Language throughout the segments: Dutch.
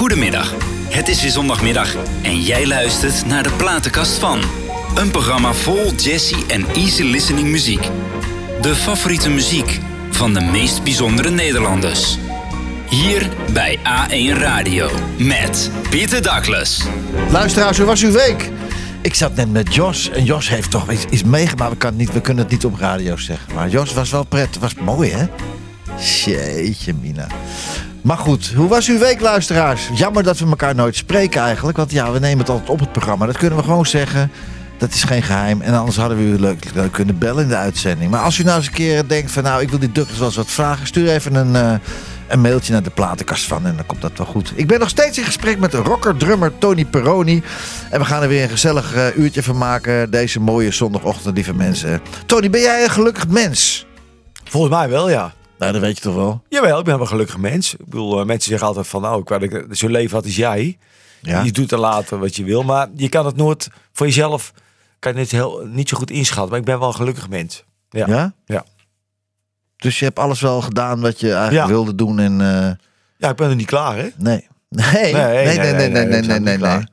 Goedemiddag. Het is weer zondagmiddag en jij luistert naar de platenkast van. Een programma vol jazzy en easy listening muziek. De favoriete muziek van de meest bijzondere Nederlanders. Hier bij A1 Radio met Pieter Douglas. Luisteraars, hoe was uw week? Ik zat net met Jos en Jos heeft toch iets, iets meegemaakt. We, kan niet, we kunnen het niet op radio zeggen. Maar Jos was wel pret. Was mooi, hè? Jeetje, Mina. Maar goed, hoe was uw week, luisteraars? Jammer dat we elkaar nooit spreken eigenlijk. Want ja, we nemen het altijd op het programma. Dat kunnen we gewoon zeggen. Dat is geen geheim. En anders hadden we u leuk, kunnen bellen in de uitzending. Maar als u nou eens een keer denkt van... nou, ik wil die Douglas wel eens wat vragen... stuur even een, eh, een mailtje naar de platenkast van. En dan komt dat wel goed. Ik ben nog steeds in gesprek met rocker-drummer Tony Peroni. En we gaan er weer een gezellig eh, uurtje van maken. Deze mooie zondagochtend, lieve mensen. Tony, ben jij een gelukkig mens? Volgens mij wel, ja. Nou, dat weet je toch wel. Jawel, ik ben wel een gelukkig mens. Ik bedoel, eh, mensen zeggen altijd van, nou, ik zo'n leven had als jij. Ja. Je doet er later wat je wil, maar je kan het nooit voor jezelf, kan je het heel, niet zo goed inschatten. Maar ik ben wel een gelukkig mens. Ja. Ja? Ja. Dus je hebt alles wel gedaan wat je eigenlijk Ja. wilde doen en... eh, Ja, ik ben er niet klaar, hè? Nee. Nee, nee, nee, nee, nee, nee, nee, nee, nee.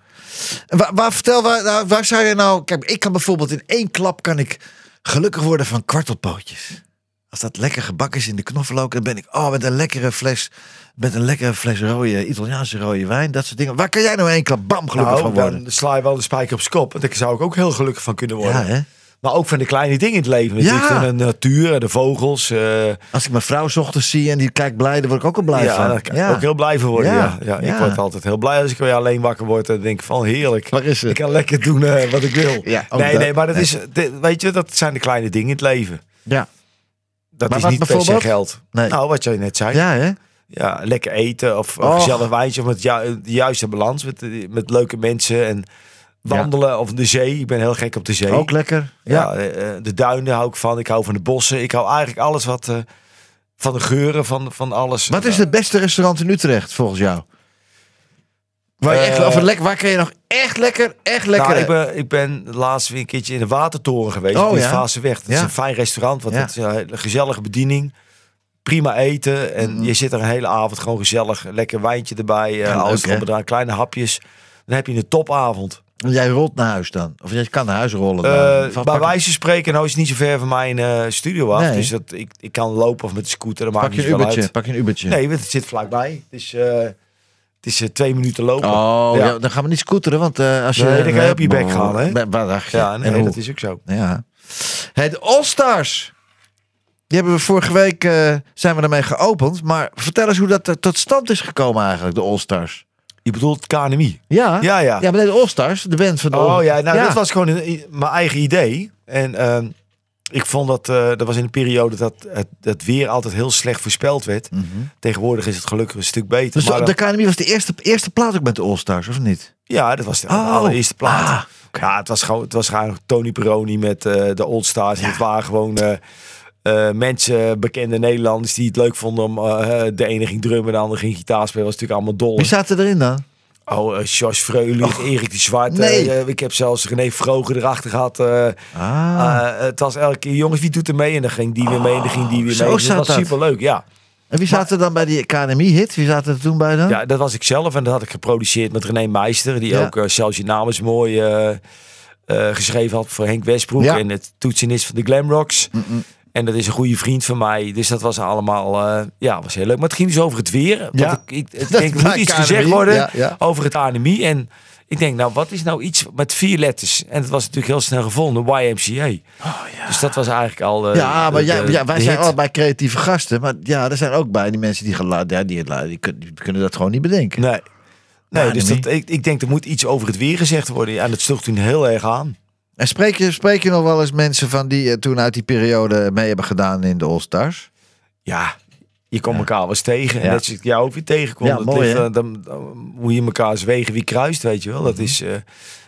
En Waar, waar, vertel, waar, nou, waar zou je nou... Kijk, ik kan bijvoorbeeld in één klap kan ik gelukkig worden van kwartelpootjes. Als dat lekker gebakken is in de knoflook, dan ben ik... Oh, met een lekkere fles, met een lekkere fles rode, Italiaanse rode wijn. Dat soort dingen. Waar kan jij nou één klap bam gelukkig Nou, van worden? dan sla je wel de spijker op zijn kop. Daar zou ik ook heel gelukkig van kunnen worden. Ja, hè? Maar ook van de kleine dingen in het leven. Ja. De natuur, de vogels. eh, Als ik mijn vrouw 's ochtends zie en die kijkt blij, dan word ik ook al blij ja, van. daar kan ik ook heel blij van worden. Ja. Ja. Ik word altijd heel blij als ik weer alleen wakker word. En denk van heerlijk. Waar is ze? Ik kan lekker doen eh, wat ik wil. Nee, dat. nee, maar dat Nee. is, weet je, dat zijn de kleine dingen in het leven. Ja. Dat Maar is niet per se geld. Nee. Nou, wat jij net zei. Ja. Ja, hè? lekker eten of een Oh. gezellig wijntje met ju- de juiste balans met, met leuke mensen en wandelen of de zee. Ik ben heel gek op de zee. Ook lekker. Ja, eh, eh, de duinen hou ik van. Ik hou van de bossen. Ik hou eigenlijk alles wat eh, van de geuren van, van alles. Wat is het beste restaurant in Utrecht volgens jou? Waar, je echt, Eh, waar kun je nog echt lekker, echt lekker... Nou, ik, ben, ik ben laatst weer een keertje in de Watertoren geweest. Oh, in ja? Vaaseweg. Dat is een fijn restaurant. Want Ja. het is een gezellige bediening. Prima eten. En Mhm. je zit er een hele avond gewoon gezellig. Lekker wijntje erbij. Ja, alles en eraan. Kleine hapjes. Dan heb je een topavond. Jij rolt naar huis dan? Of jij kan naar huis rollen? Eh, dan? Bij wijze van spreken, nou is het niet zo ver van mijn studio af. Nee. Dus dat, ik, ik kan lopen of met de scooter. Dat pak maakt je een Ubertje. uit. Pak je een Ubertje. Nee, het zit vlakbij. Eh, het is eh, twee minuten lopen. Oh, ja. Ja. dan gaan we niet scooteren, want eh, als je... Nee, dan ga je op je bek gaan, hè? Dacht je? Ja, nee, En dat is ook zo. Ja. De All-Stars. Die hebben we vorige week, eh, zijn we ermee geopend. Maar vertel eens hoe dat er tot stand is gekomen eigenlijk, de All-Stars. Je bedoelt KNMI? Ja. Ja, ja. Ja, maar de All-Stars, de band van de Oh ja, nou dat was gewoon een, mijn eigen idee. En ehm, ik vond dat, eh, dat was in een periode dat het, het weer altijd heel slecht voorspeld werd. Mhm. Tegenwoordig is het gelukkig een stuk beter. Dus maar de, Academy was de eerste, eerste plaat ook met de All-Stars, of niet? ja, dat was de Oh. allereerste plaat. Ah, Ja, het was gewoon, het was gewoon Tony Peroni met eh, de Old Stars. En Ja. Het waren gewoon eh, mensen, bekende Nederlanders, die het leuk vonden om de ene ging drummen, de andere ging gitaar spelen. was natuurlijk allemaal dol. Wie zaten erin dan? Oh, uh, Jos Freulich, Erik de Zwart. nee. eh, ik heb zelfs René Vroger erachter gehad. eh, Ah. Het was elke keer, jongens, wie doet er mee? En dan ging die weer mee en dan ging die weer zo mee. Dus dat was superleuk, ja. en wie zaten dan bij die Academy-hit? Wie zaten er toen bij dan? Ja, dat was ik zelf en dat had ik geproduceerd met René Meister. Die Ja. ook zelfs je naam is mooi eh, eh, geschreven had voor Henk Westbroek. Ja. En het toetsenist van de Glamrocks. Mm-mm. En dat is een goede vriend van mij. Dus dat was allemaal, eh, ja, was heel leuk. Maar het ging dus over het weer. Ja. ik, ik, ik Dat denk, er moet iets KNMI, gezegd worden ja, ja. over het anemie. En ik denk, nou, wat is nou iets met vier letters? En het was natuurlijk heel snel gevonden, YMCA. Dus dat was eigenlijk al... Ja, maar de- ja, wij zijn allebei creatieve gasten. Maar ja, er zijn ook bij die mensen die geluid, ja, die, die, die, kunnen, die kunnen dat gewoon niet bedenken. Nee. Nee, Ja, dus dat, ik, ik denk er moet iets over het weer gezegd worden. En dat sloeg toen heel erg aan. En spreek je, spreek je nog wel eens mensen van die eh, toen uit die periode mee hebben gedaan in de All-Stars? Ja, je komt elkaar wel eens tegen. En net zoals ik jou ook weer tegenkom. Ja, dat mooi, ligt, eh, dan, dan moet je elkaar wegen wie kruist, weet je wel. Dat is... eh,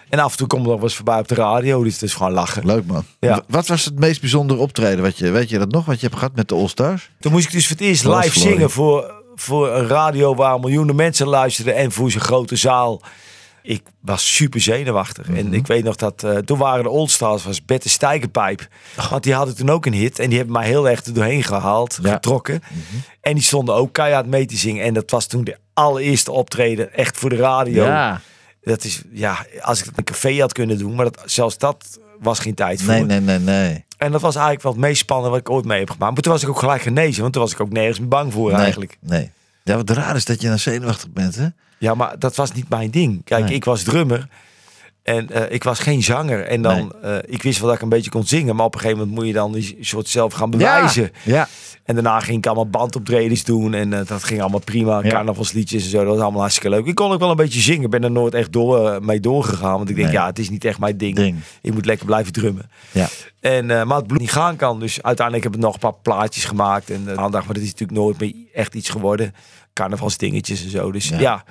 en af en toe komt er nog wel eens voorbij op de radio. Dus het is gewoon lachen. Leuk man. Ja. Wat was het meest bijzondere optreden? Wat je, weet je dat nog? Wat je hebt gehad met de All-Stars? Toen moest ik dus voor het eerst Dat live zingen voor, voor een radio waar miljoenen mensen luisterden. En voor zo'n grote zaal. Ik was super zenuwachtig. En ik weet nog dat eh, toen waren de Oldstars was Bette Stijgerpijp. Want die hadden toen ook een hit. En die hebben mij heel erg er doorheen gehaald, Ja. getrokken. En die stonden ook keihard mee te zingen. En dat was toen de allereerste optreden echt voor de radio. Ja. Dat is, ja, als ik in een café had kunnen doen. Maar dat, zelfs dat was geen tijd voor. Nee, nee, nee, nee. En dat was eigenlijk wel het meest spannende wat ik ooit mee heb gemaakt. Maar toen was ik ook gelijk genezen. Want toen was ik ook nergens meer bang voor nee, eigenlijk. Nee. Ja, wat raar is dat je dan zenuwachtig bent, hè? Ja, maar dat was niet mijn ding. Kijk, Nee. ik was drummer. En eh, ik was geen zanger. En dan, eh, ik wist wel dat ik een beetje kon zingen. Maar op een gegeven moment moet je dan die soort zelf gaan bewijzen. Ja. En daarna ging ik allemaal bandoptredens doen. En eh, dat ging allemaal prima. Ja. Carnavalsliedjes en zo. Dat was allemaal hartstikke leuk. Ik kon ook wel een beetje zingen. Ik ben er nooit echt door, mee doorgegaan. Want ik denk, Nee. ja, het is niet echt mijn ding. Ding. Ik moet lekker blijven drummen. Ja. En, maar het bloed niet gaan kan. Dus uiteindelijk heb ik nog een paar plaatjes gemaakt. En aandacht. Maar dat is natuurlijk nooit meer echt iets geworden. Carnavalsdingetjes en zo. Dus Ja.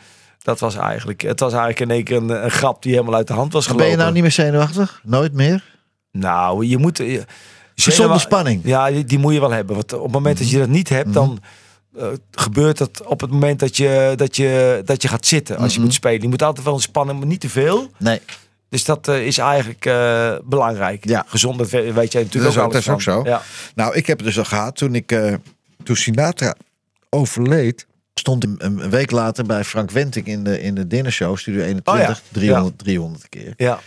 Dat was eigenlijk... Het was eigenlijk in één keer een, een grap die helemaal uit de hand was Ben gelopen. je nou niet meer zenuwachtig? Nooit meer? Nou, je moet... Je, Gezonde spanning. Ja, die, die moet je wel hebben. Want op het moment dat je dat niet hebt, dan eh, gebeurt het op het moment dat je, dat je, dat je gaat zitten. Als je Mhm. moet spelen. Je moet altijd wel een spanning, maar niet te veel. Nee. Dus dat eh, is eigenlijk eh, belangrijk. Ja. Gezond, dat we- weet jij Dat natuurlijk is ook dat is ook zo. Ja. Nou, ik heb het dus al gehad toen ik eh, toen Sinatra overleed. Stond een, week later bij Frank Wenting in de, in de dinnershow, Studio 21, Oh ja. 300, 300 keer. ja.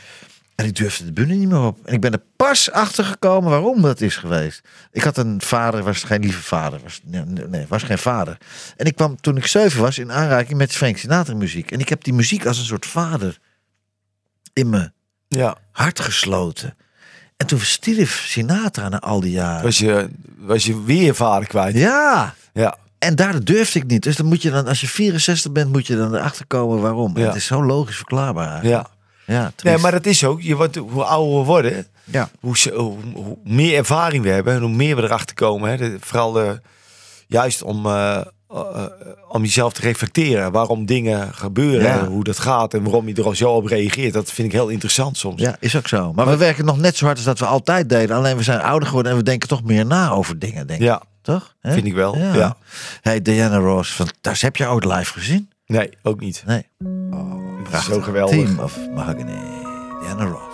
En ik durfde de bühne niet meer op. En ik ben er pas achter gekomen waarom dat is geweest. Ik had een vader, was geen lieve vader. Was, nee, was geen vader. En ik kwam toen ik zeven was in aanraking met Frank Sinatra muziek. En ik heb die muziek als een soort vader in mijn ja. hart gesloten. En toen stierf Sinatra na al die jaren. Was, je, was je weer vader kwijt. Ja, Ja. En daar durfde ik niet. Dus dan moet je dan, als je 64 bent, moet je dan erachter komen waarom. Ja. Het is zo logisch verklaarbaar. eigenlijk. ja. ja Nee, maar dat is ook. Je wordt, hoe ouder we worden, ja. hoe, hoe, hoe meer ervaring we hebben en hoe meer we erachter komen. Hè, de- vooral juist om, eh, eh, om jezelf te reflecteren. Waarom dingen gebeuren, Ja. hoe dat gaat en waarom je er al zo op reageert. Dat vind ik heel interessant soms. ja, is ook zo. Maar we werken nog net zo hard als dat we altijd deden. Alleen we zijn ouder geworden en we denken toch meer na over dingen, denk ik. Ja, Toch? Vind ik wel. Ja. Hey, Diana Ross, fantastisch. Heb je ooit live gezien? Nee, ook niet. Nee. Is zo geweldig. Team of Mahogany. Diana Ross.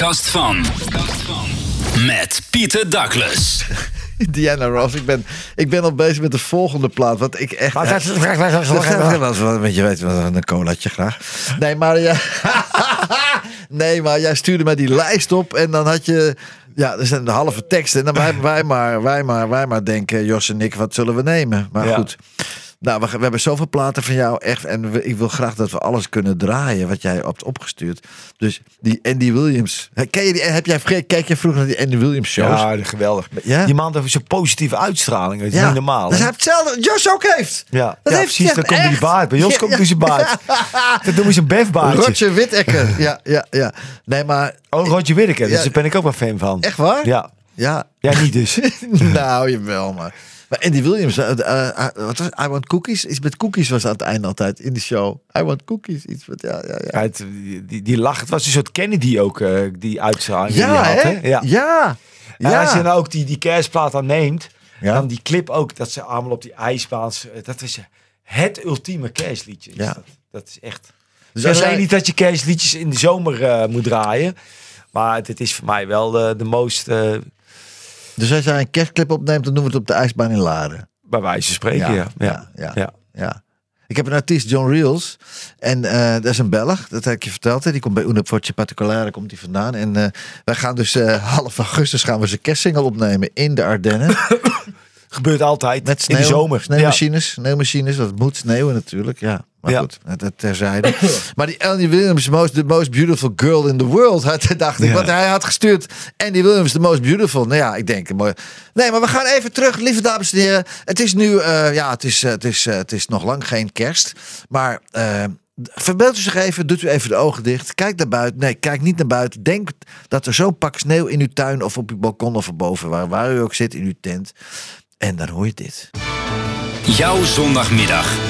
Platenkast van. Met Pieter Douglas. Diana Ross, ik ben, ik ben al bezig met de volgende plaat. Wat ik echt. Wel, want je weet een colaatje graag. Nee, maar ja. nee, maar jij stuurde mij die lijst op en dan had je. Ja, er zijn de halve teksten. En dan wij, wij, maar, wij, maar, wij maar denken, Jos en ik, wat zullen we nemen? Maar Ja. goed. Nou, we, we hebben zoveel platen van jou, echt. En we- ik wil graag dat we alles kunnen draaien wat jij hebt opgestuurd. Dus die Andy Williams. Ken je die, heb jij, kijk je vroeger naar die Andy Williams shows? Ja, geweldig. Ja? Die man heeft zo'n positieve uitstraling. Dat is niet normaal. Dus hij heeft hetzelfde. Jos ook heeft. Ja, Dat ja heeft precies. Dan komt die baard. Bij Jos Ja, komt ja. hij zijn baard. Dat doen we zijn befbaardje. Roger Whittaker. ja, ja, ja. Nee, maar Oh, Roger Whittaker. Dus Ja. daar ben ik ook wel fan van. echt waar? Ja. Ja. Ja, niet dus. nou, jawel, maar. Maar Andy Williams, eh, wat was? I Want Cookies? Iets met cookies was aan het einde altijd in de show. I Want Cookies, iets met, ja, ja, ja. Het, die, die, die lach. Het was een soort Kennedy ook, die uitstraling. die Ja, had, hè? Ja. Ja. En Ja. als je nou ook die, die kerstplaat aan neemt, Ja. dan die clip ook, dat ze allemaal op die ijsbaan, dat is het ultieme kerstliedje. is Ja. Dat, dat is echt. Dus alleen niet dat je kerstliedjes in de zomer moet draaien, maar dit is voor mij wel de, de most, eh, Dus als jij een kerstclip opneemt, dan doen we het op de ijsbaan in Laren. bij wijze van spreken. Ja, ja, ja. ja. Ja. Ik heb een artiest, John Reels. En eh, dat is een Belg, dat heb ik je verteld. Hè. Die komt bij Una Fortje Particolare komt die vandaan. En eh, wij gaan dus eh, half augustus gaan we zijn kerstsingle opnemen in de Ardennen. Gebeurt altijd Met sneeuw, in de zomer. Sneeuwmachines, sneeuwmachines. Dat moet sneeuwen natuurlijk, ja. Maar Ja. goed, dat terzijde. maar die Andy Williams, most, the most beautiful girl in the world. Had, dacht ik, Ja. want hij had gestuurd. Andy Williams, the most beautiful. Nou ja, ik denk, mooi. Nee, maar we gaan even terug, lieve dames en heren. Het is nu, eh, ja, het is, eh, het, is, eh, het is nog lang geen kerst. Maar verbeeld u zich even, doet u even de ogen dicht. Kijk naar buiten. Nee, kijk niet naar buiten. Denk dat er zo'n pak sneeuw in uw tuin of op uw balkon of erboven, waar, waar u ook zit in uw tent. En dan hoor je dit. Jouw zondagmiddag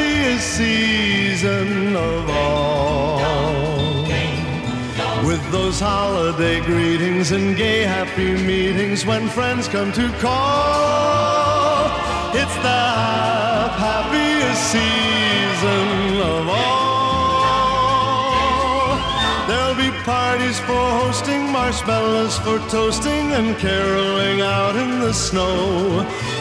happiest season of all. With those holiday greetings and gay happy meetings when friends come to call. It's the happiest season of all. There'll be parties for hosting, marshmallows for toasting, and caroling out in the snow.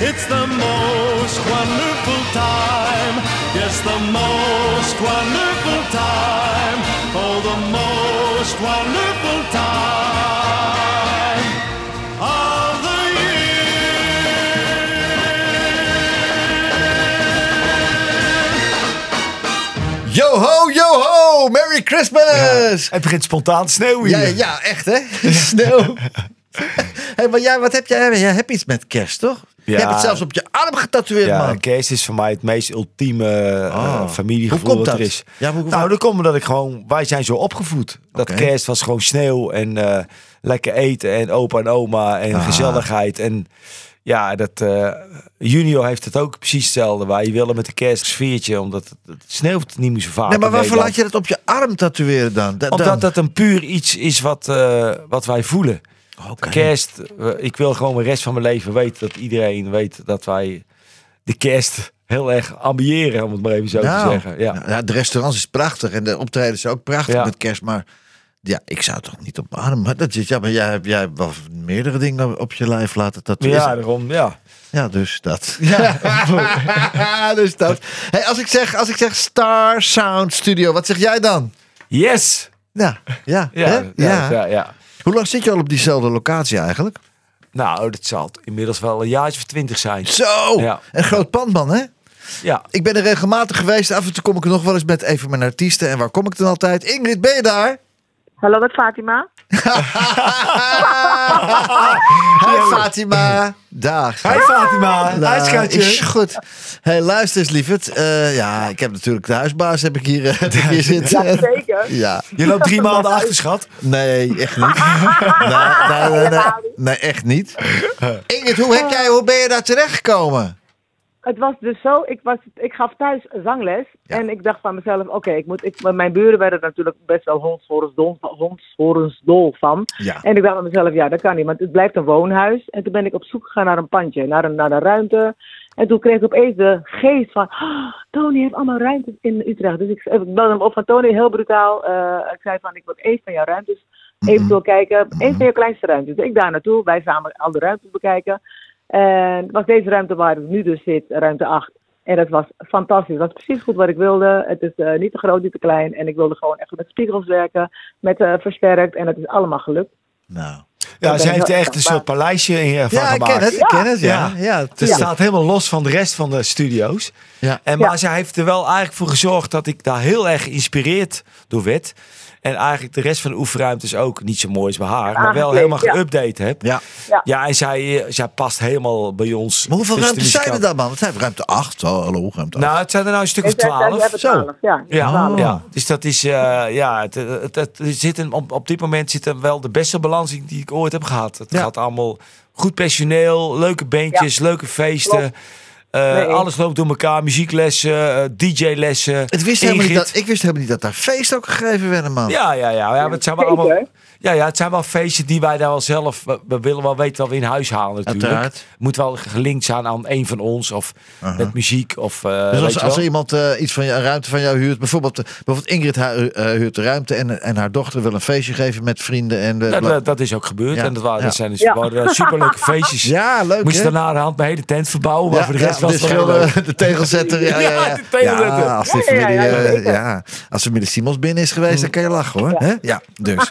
It's the most wonderful time. Yes, the most wonderful time. Oh, the most wonderful time of the year. Yo ho, yo ho! Merry Christmas! Het begint spontaan te sneeuwen Ja, hier. ja, echt hè? Sneeuw. hey, maar jij, wat heb jij? Jij hebt iets met kerst, toch? Je hebt het zelfs op je arm getatoeëerd, Ja, man. kerst is voor mij het meest ultieme eh, Oh. familiegevoel Hoe komt wat er dat? is. Ja, hoe- nou, dat komt omdat ik gewoon... Wij zijn zo opgevoed. Dat kerst was gewoon sneeuw en eh, lekker eten en opa en oma en Ah. gezelligheid. En ja, dat, eh, Junior heeft het ook precies hetzelfde. Wij willen met de kerst een sfeertje, omdat het, het sneeuwt niet meer zo vaak. Nee, maar waarvoor laat je dat op je arm tatoeëren dan? Da- dan- Omdat dat een puur iets is wat, wat wij voelen. Kerst, ik wil gewoon de rest van mijn leven weten dat iedereen weet dat wij de kerst heel erg ambiëren, om het maar even zo Nou, te zeggen. Ja. Ja, de restaurants is prachtig en de optredens zijn ook prachtig Ja. met kerst. Maar ja, ik zou toch niet op arm. Maar dat is, ja, maar jij hebt jij hebt wel meerdere dingen op je lijf laten tatoeëren. ja, daarom, ja. Ja, dus dat. Ja, dus dat. Hey, als, ik zeg, als ik zeg Star Sound Studio, wat zeg jij dan? Yes! Ja, ja, Ja, ja, ja. ja. Hoe lang zit je al op diezelfde locatie eigenlijk? Nou, dat zal inmiddels wel een jaartje of twintig zijn. Zo, Ja. een groot pand man hè? Ja. Ik ben er regelmatig geweest. Af en toe kom ik er nog wel eens met even mijn artiesten. En waar kom ik dan altijd? Ingrid, ben je daar? Hallo met Fatima. Hi Fatima. Dag. Hi Fatima, hi schatje. Is goed. Hey, luister eens, lieverd. Eh, ja, ik heb natuurlijk de huisbaas heb ik hier, eh, heb ik hier zitten. Ja, zeker. Ja, Je loopt drie maanden achter, schat. nee, echt niet. nee, nee, nee, nee, nee, echt niet. Ingrid, hoe, heb jij, hoe ben je daar terechtgekomen? Het was dus zo, ik, was, ik gaf thuis zangles. Ja. En ik dacht van mezelf, oké, ik moet, ik, mijn buren werden er natuurlijk best wel hondshorensdol van. Ja. En ik dacht bij mezelf, ja, dat kan niet, want het blijft een woonhuis. En toen ben ik op zoek gegaan naar een pandje, naar een, naar een ruimte. En toen kreeg ik opeens de geest van, "Ah, Tony heeft allemaal ruimtes in Utrecht. Dus ik, ik belde hem op van, Tony, heel brutaal. eh, ik zei van, ik wil één van jouw ruimtes eventueel kijken. Eén van jouw kleinste ruimtes. Dus ik daar naartoe, wij samen al de ruimtes bekijken. En het was deze ruimte waar ik nu dus zit, ruimte 8. En dat was fantastisch. Dat was precies goed wat ik wilde. Het is eh, niet te groot, niet te klein. En ik wilde gewoon echt met spiegels werken, met eh, versterkt. En het is allemaal gelukt. Nou. Ja, ze heeft er echt een soort paleisje in, eh, van Ja, ik gemaakt. ken het, ik ken het, ja. Ja. ja. Het staat helemaal los van de rest van de studio's. Ja. En, maar Ja. zij heeft er wel eigenlijk voor gezorgd dat ik daar heel erg geïnspireerd door werd. En eigenlijk de rest van de oefenruimtes ook niet zo mooi is bij haar. Maar wel Aangekleed, helemaal ja. geüpdate heb. Ja. Ja. Ja, en zij, eh, zij past helemaal bij ons. Maar hoeveel tussen de ruimtes zijn er dan, man? Het zijn ruimte 8. Oh, hallo, ruimte 8. Nou, het zijn er nou een stuk of Ik zei, ja, die twaalf. hebben Zo. 12, Ja, Ja, 12. ja, dus dat is, eh, ja, het, het, het, zit een, op, op dit moment zit er wel de beste balans die ik ooit heb gehad. Het Ja. gaat allemaal goed personeel, leuke bandjes, leuke feesten. Klopt. Eh, Nee. alles loopt door elkaar, muzieklessen, eh, DJ-lessen. Het wist helemaal niet Ingrid. dat, ik wist helemaal niet dat daar feest ook gegeven werden, man. Ja, ja, ja. ja, het zijn allemaal, ja, ja, het zijn wel feesten die wij daar wel zelf, we, we willen wel weten wat we in huis halen natuurlijk. Uiteraard. Moet wel gelinkt zijn aan een van ons of met muziek of eh Dus als, als er iemand eh, iets van je, een ruimte van jou huurt, bijvoorbeeld, bijvoorbeeld Ingrid hu- eh, huurt de ruimte en, en haar dochter wil een feestje geven met vrienden. En Ja, dat, dat is ook gebeurd. Ja, En dat, waren, ja. dat zijn dus Ja. waren superleuke feestjes. ja, leuk Moest je daarna de hand mijn hele tent verbouwen, maar Ja, voor de rest ja, was de het schilder, leuk. de tegelzetter. Ja, ja, Ja, ja. de tegelzetter. Ja, als de familie, ja, eh, ja, als familie Simons binnen is geweest, dan kan je lachen hoor. Ja, ja dus.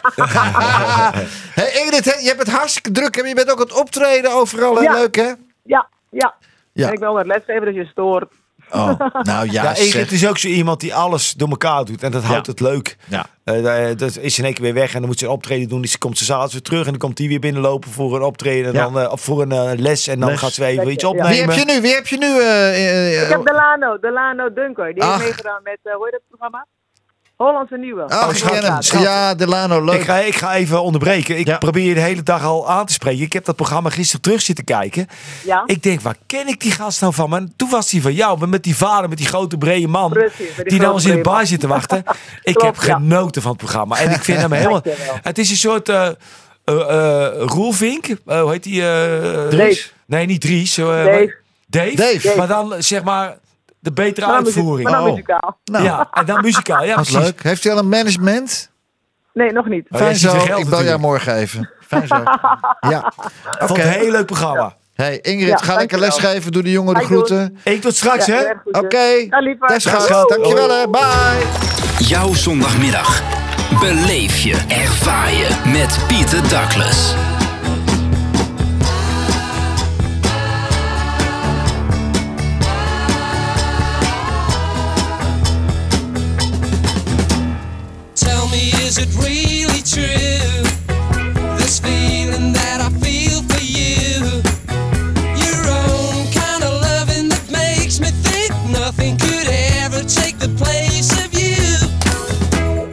hey, Ingrid, je hebt het hartstikke druk en je bent ook aan het optreden overal. Leuk hè? Ja, ja. Ja. En ik wil wat lesgeven, dus je stoort. Oh, nou ja, Ja, is ook zo iemand die alles door elkaar doet. En dat houdt het leuk. Ja. Eh, daar- dat is in één keer weer weg en dan moet ze een optreden doen. Dus ze komt ze s'avonds weer terug en dan komt hij weer binnenlopen voor een optreden. En Ja. dan, eh, of voor een eh, les en dan Les. gaat ze weer even iets Ja. opnemen. Wie heb je nu? Wie heb je nu? eh, eh, eh, Ik heb Delano, Delano Dunker. Die Ach. heeft meegedaan met, eh hoe heet het programma? Hollandse Nieuwe. Oh. Ja, Delano, leuk. Ik ga, ik ga even onderbreken. Ik Ja. probeer je de hele dag al aan te spreken. Ik heb dat programma gisteren terug zitten kijken. Ja. Ik denk, waar ken ik die gast nou van? Maar toen was hij van jou, met die vader, met die grote brede man. Precies, die die nou in de bar zit te wachten. Ik Klopt, heb ja. genoten van het programma. En ik vind hem helemaal... Het is een soort... eh eh, eh, Roelvink. Hoe heet die? Dries. Nee, niet Dries. eh, Dave. Dave. Dave. Maar dan zeg maar de betere Maar uitvoering. Maar dan Oh. muzikaal. Nou, Ja, en dan muzikaal. Ja, wat leuk. Heeft hij al een management? Nee, nog niet. Oh, Fijn zo. Ik bel jou morgen even. Fijn zo. Ja. Ik vond het een heel leuk programma. Hey Ingrid, Ja, ga lekker lesgeven. Doe de jongen de groeten. Ik tot straks, Ja, hè? Oké. Ja, gaat. Schat. Dankjewel hè. Bye. Jouw zondagmiddag. Beleef je, ervaar je met Pieter Douglas. it really true? This feeling that I feel for you. Your own kind of loving that makes me think nothing could ever take the place of you.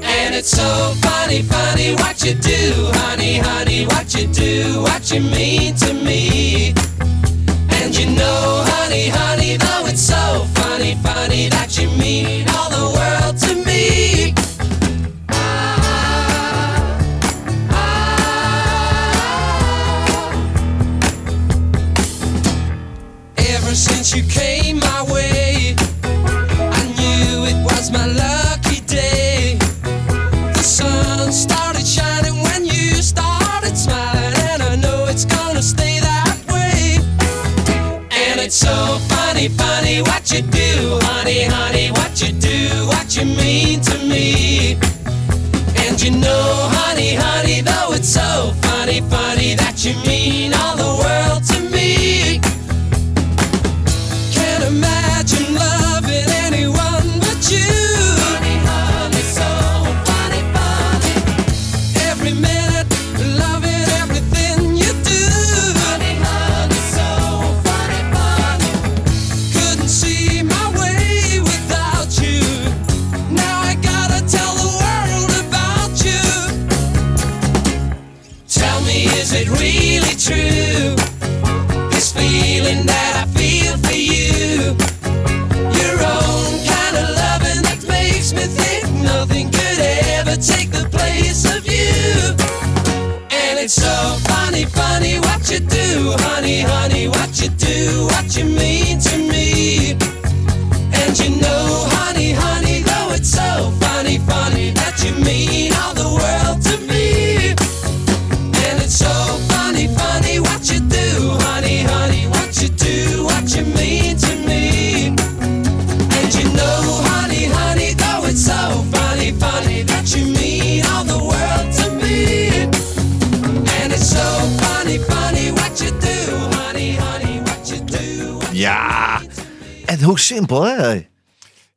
And it's so funny, funny what you do, honey, honey, what you do, what you mean to me. And you know, honey, honey, though it's so funny, funny that you mean all the world. You do, honey, honey, what you do, what you mean to me. And you know, honey, honey, though it's so funny, funny that you mean all the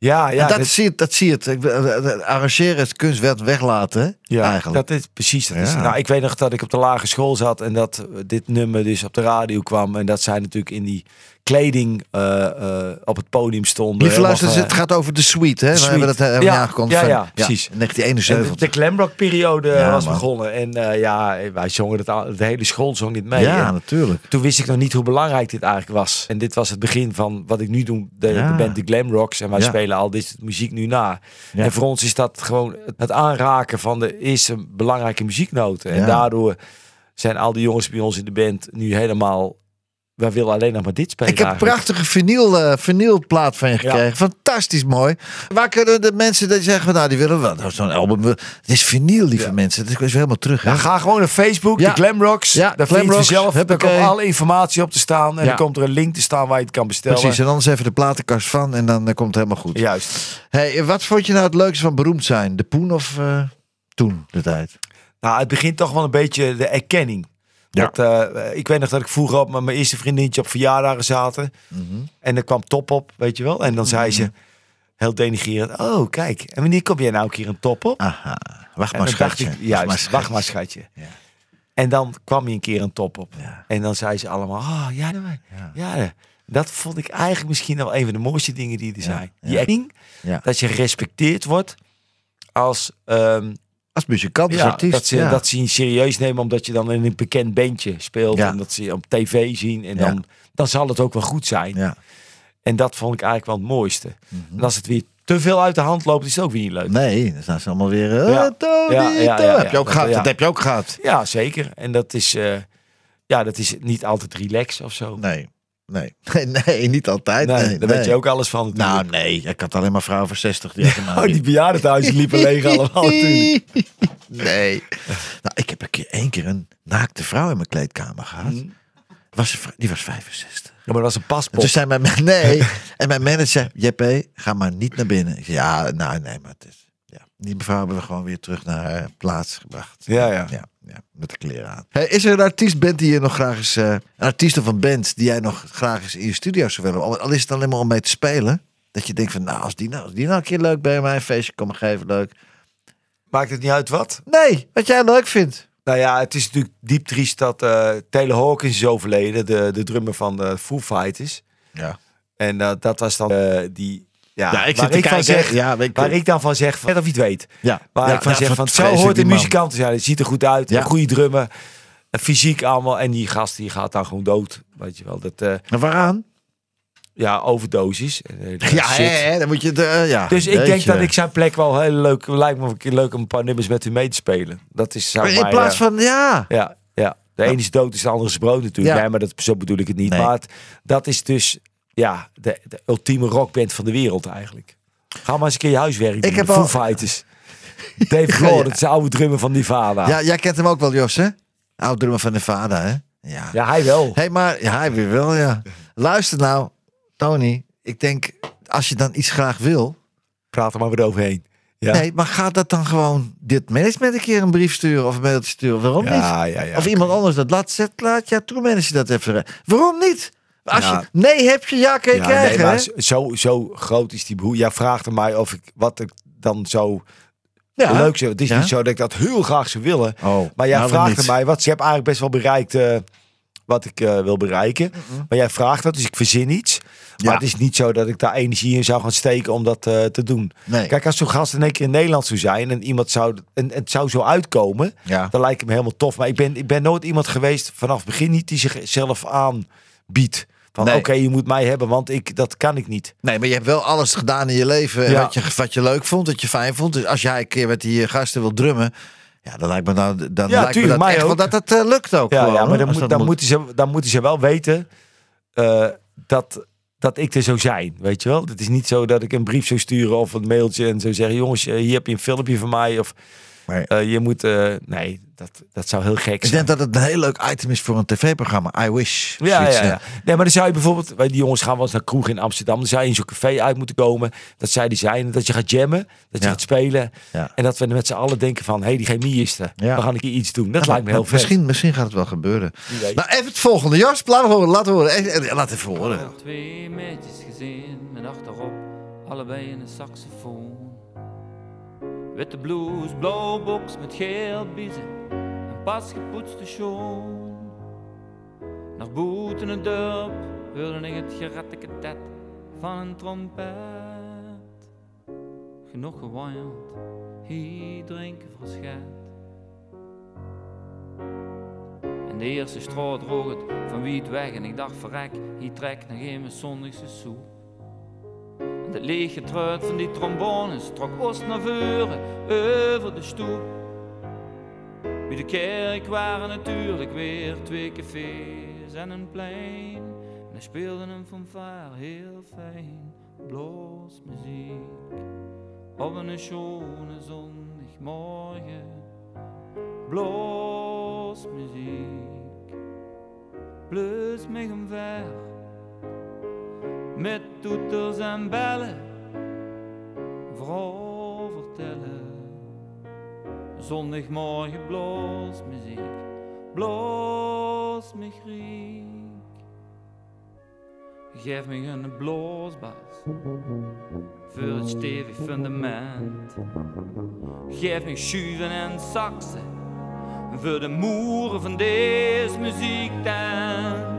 Ja, ja. En dat, dit- zie je, dat zie je Arrangeren is kunst werd weglaten? Ja, eigenlijk. dat is precies. Dat is, nou, ik weet nog dat ik op de lagere school zat en dat dit nummer dus op de radio kwam. En dat zij natuurlijk in die kleding eh, eh, op het podium stonden. Lieve luisteraars, Helemaal, het gaat over de suite, hè? We hebben dat hebben we Ja, aangekondigd. ja, ja, precies. in En 1971. de glamrock-periode Ja, was man. begonnen. En eh, ja, wij zongen het al, de hele school zong dit mee. ja, En natuurlijk. toen wist ik nog niet hoe belangrijk dit eigenlijk was. En dit was het begin van wat ik nu doe, de, de band de Glamrocks. En wij spelen al dit muziek nu na. En voor ons is dat gewoon het- aanraken van de eerste belangrijke muzieknoten. En daardoor zijn al die jongens bij ons in de band nu helemaal... Wij willen alleen nog maar dit spelen Ik heb een prachtige vinyl, eh, vinylplaat van je gekregen. Fantastisch mooi. Waar kunnen de mensen die zeggen, nou die willen wel nou, zo'n album. Het is vinyl, lieve mensen. Het is helemaal terug. Hè? Ja, ga gewoon naar Facebook, de Glamrocks. Ja, het Glamrocks. Daar huppakee. komt alle informatie op te staan. En dan komt er een link te staan waar je het kan bestellen. Precies, en anders even de platenkast van en dan eh, komt het helemaal goed. Juist. Hey, wat vond je nou het leukste van beroemd zijn? De poen of eh, toen, de tijd? Nou, het begint toch wel een beetje de erkenning. Ja. Dat, eh, ik weet nog dat ik vroeger op met mijn eerste vriendinnetje op verjaardagen zaten. Mhm. En er kwam top op, weet je wel. En dan zei ze, heel denigrerend, oh kijk, en wanneer kom jij nou een keer een top op? Aha, wacht maar schatje. ik, juist, wacht maar, schatje. schatje. Ja. En dan kwam je een keer een top op. Ja. En dan zei ze allemaal, oh ja, ja. ja, dat vond ik eigenlijk misschien wel een van de mooiste dingen die er zijn. Die dat je gerespecteerd wordt als... ehm, Als muzikant, als ja, artiest. dat, ze, ja. dat ze je serieus nemen omdat je dan in een bekend bandje speelt. Ja. En dat ze je op tv zien. En dan, dan zal het ook wel goed zijn. ja. En dat vond ik eigenlijk wel het mooiste. Mhm. En als het weer te veel uit de hand loopt, is het ook weer niet leuk. Nee, dan zijn ze allemaal weer... eh, Ja. Heb je ook gehad, dat heb je ook gehad. Ja, zeker. En dat is, eh, ja, dat is niet altijd relax of zo. Nee, nee. Nee, nee niet altijd. Nee, Nee, daar weet je ook alles van Nou, nee. Ik had alleen maar vrouwen van 60 die Oh, die bejaardenhuizen liepen leeg allemaal natuurlijk. Nee. Nou, ik heb een keer één keer een naakte vrouw in mijn kleedkamer gehad. Mhm. Was, die was 65. Ja, maar dat was een En paspoort. toen zei mijn nee. En mijn manager JP, ga maar niet naar binnen. Ik zei, ja, nou, nee, maar het is... Die mevrouw hebben we gewoon weer terug naar haar plaats gebracht. Ja, ja. Ja, ja met de kleren aan. Hey, is er een artiest bent die je nog graag eens... eh, een artiest of een band die jij nog graag eens in je studio zou willen? Al al is het alleen maar om mee te spelen. Dat je denkt van, nou, als die nou, als die nou een keer leuk bij mij een feestje komen geven, leuk. Maakt het niet uit wat? Nee, wat jij leuk vindt. Nou ja, het is natuurlijk diep triest dat eh Taylor Hawkins is overleden. De, de drummer van de Foo Fighters. Ja. En eh, dat was dan eh, die... Ja, Ja, ik zit ik kijken. zeg, Ja, ik- waar ik dan van zeg, van, net of je het weet. Ja. Waar ja, ik van zeg, van, zo hoort een muzikant te zijn. Het ziet er goed uit, Ja. een goede drummer, een fysiek allemaal. En die gast die gaat dan gewoon dood. Weet je wel, dat... eh, En waaraan? ja, overdosis. Eh, Ja, hè, hè, dan moet je het... eh, ja. Dus ik denk dat ik zijn plek wel heel leuk... Lijkt me een keer leuk om een paar nummers met u mee te spelen. Dat is... zou In mij, plaats van, ja. Ja, ja. De ene is dood, is de andere is brood natuurlijk. Nee, maar dat, zo bedoel ik het niet. Nee. Maar het- dat is dus ja, de, de ultieme rockband van de wereld eigenlijk. Ga maar eens een keer je huiswerk doen. Ik heb al- Foo Fighters. Dave Grohl, dat is de oude drummer van Nirvana. Ja, jij kent hem ook wel, Jos, hè? Oud drummer van Nevada, hè? Ja. Ja, hij wel. Hé, hey, maar ja, hij weer wel, ja. Luister nou, Tony. Ik denk, als je dan iets graag wil... Praat er maar weer overheen. Ja. Nee, maar ga dat dan gewoon dit management een keer een brief sturen of een mailtje sturen. Waarom niet? ja, ja, ja. Of iemand anders dat laat, zet, laat ja, tourmanager dat even. Waarom niet? Als Ja. je nee heb je, ja kan je Ja, krijgen. nee, maar hè? zo- zo, groot is die behoefte. Jij vraagt aan mij of ik wat ik dan zo ja. leuk zou. Het is niet zo dat ik dat heel graag zou willen. Oh, Maar jij nou, vraagt aan mij wat. Je hebt eigenlijk best wel bereikt eh, wat ik eh, wil bereiken. Maar jij vraagt dat, dus ik verzin iets. Maar Ja. het is niet zo dat ik daar energie in zou gaan steken om dat eh, te doen. Nee. Kijk, als zo'n gast in één keer in Nederland zou zijn en iemand zou en het zou zo uitkomen, Ja. dan lijkt het me helemaal tof. Maar ik ben, ik ben nooit iemand geweest vanaf het begin niet die zichzelf aanbiedt. Van Nee. oké, je moet mij hebben, want ik, dat kan ik niet. Nee, maar je hebt wel alles gedaan in je leven Ja. wat, je, wat je leuk vond, wat je fijn vond. Dus als jij een keer met die gasten wil drummen, ja, dan lijkt me, nou, dan Ja, lijkt tuurlijk, me dat echt wel dat het eh, lukt ook. Ja, gewoon, ja maar dan, moet, dan, moet. moeten ze, dan moeten ze wel weten eh, dat, dat ik er zou zijn. Weet je wel? Het is niet zo dat ik een brief zou sturen of een mailtje en zou zeggen: jongens, eh, hier heb je een filmpje van mij. Of Maar- eh, je moet. eh, nee, dat, dat zou heel gek Ik zijn. denk dat het een heel leuk item is voor een tv-programma. I wish. Ja, ja, ja. Nee, maar dan zou je bijvoorbeeld, wij die jongens gaan wel eens naar kroeg in Amsterdam. Dan zou je in zo'n café uit moeten komen. Dat zij die zijn. Dat je gaat jammen. Dat je Ja. gaat spelen. Ja. En dat we met z'n allen denken van, hé, hey, die chemie is er. Ja. We gaan een keer iets doen. Dat Ja, lijkt me heel vet. misschien, misschien gaat het wel gebeuren. Nou, even het volgende. Jos, laat horen. Laat horen. Eh, Laat even horen. Twee meisjes gezien met achterop allebei een saxofoon. Witte blouse, blauw box met geel biezen en pas gepoetste schoen. Naar boet in het dorp hoorde ik het geratteketet van een trompet. Genoeg gewaaierd, hier drinken verschet. En de eerste straat droog het van wie het weg en ik dacht verrek, hier trekt nog geen zondagse soep. Het lege truit van die trombones trok oost naar voren over de stoep. Bij de kerk waren natuurlijk weer twee cafés en een plein. En er speelde een fanfare heel fijn, muziek Op een schone zondagmorgen, muziek Plus mij omver, met toeters en bellen, vooral vertellen. Zondagmorgen muziek, bloos me. Geef me een bloosbas voor het stevig fundament. Geef me schuiven en saxen voor de moeren van deze muziektent.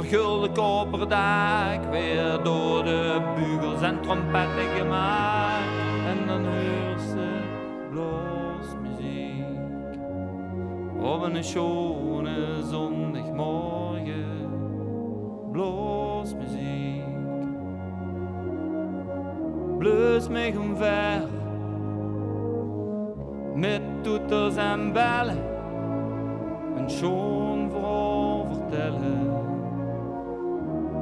Vergulde koperen dak weer door de bugels en trompetten gemaakt. En dan hoort ze muziek op een schone zondagmorgen. muziek Blus mij omver met toeters en bellen. Een schoon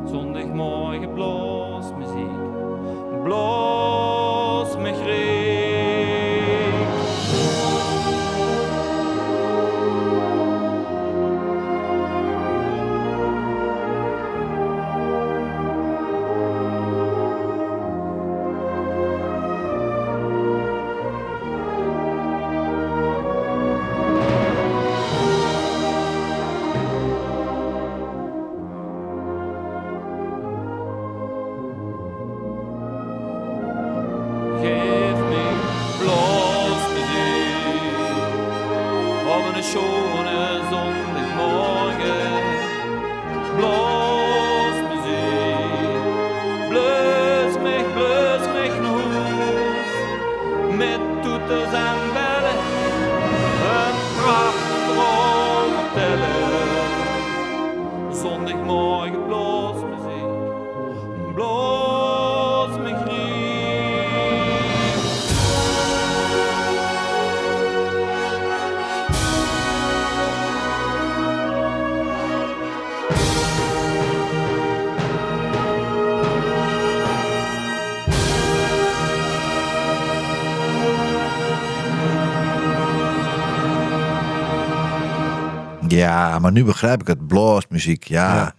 Zondagmorgen muziek, bloos Ja, maar nu begrijp ik het. Bluesmuziek, ja. Ja.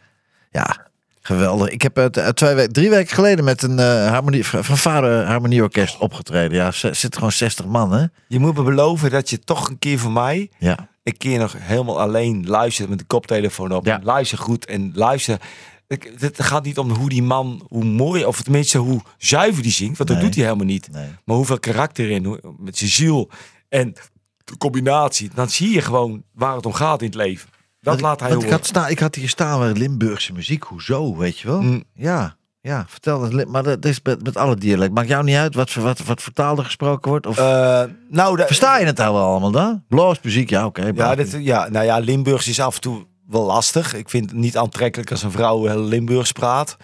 ja. geweldig. Ik heb het eh, twee weken, drie weken geleden met een eh harmonie, van vader harmonieorkest opgetreden. Ja, er zitten gewoon 60 man, hè? Je moet me beloven dat je toch een keer voor mij Ja. een keer nog helemaal alleen luistert met de koptelefoon op. Ja. Luister goed en luister. Ik- Het gaat niet om hoe die man, hoe mooi, of tenminste hoe zuiver die zingt. Want dat doet hij helemaal niet. Nee. Maar hoeveel karakter in, hoe- met zijn ziel en de combinatie. Dan zie je gewoon waar het om gaat in het leven. Dat laat hij want ik horen. had, sta, ik had hier staan weer Limburgse muziek. Hoezo, weet je wel? Mm. Ja, ja, vertel het. Maar dat is met, met alle dialecten. Maakt jou niet uit wat, voor- wat, wat voor taal er gesproken wordt? Of Eh, nou, de- versta je het nou wel allemaal dan? Bluesmuziek, ja, oké. Ja, dit, ja, nou ja, Limburgs is af en toe wel lastig. Ik vind het niet aantrekkelijk als een vrouw heel Limburgs praat.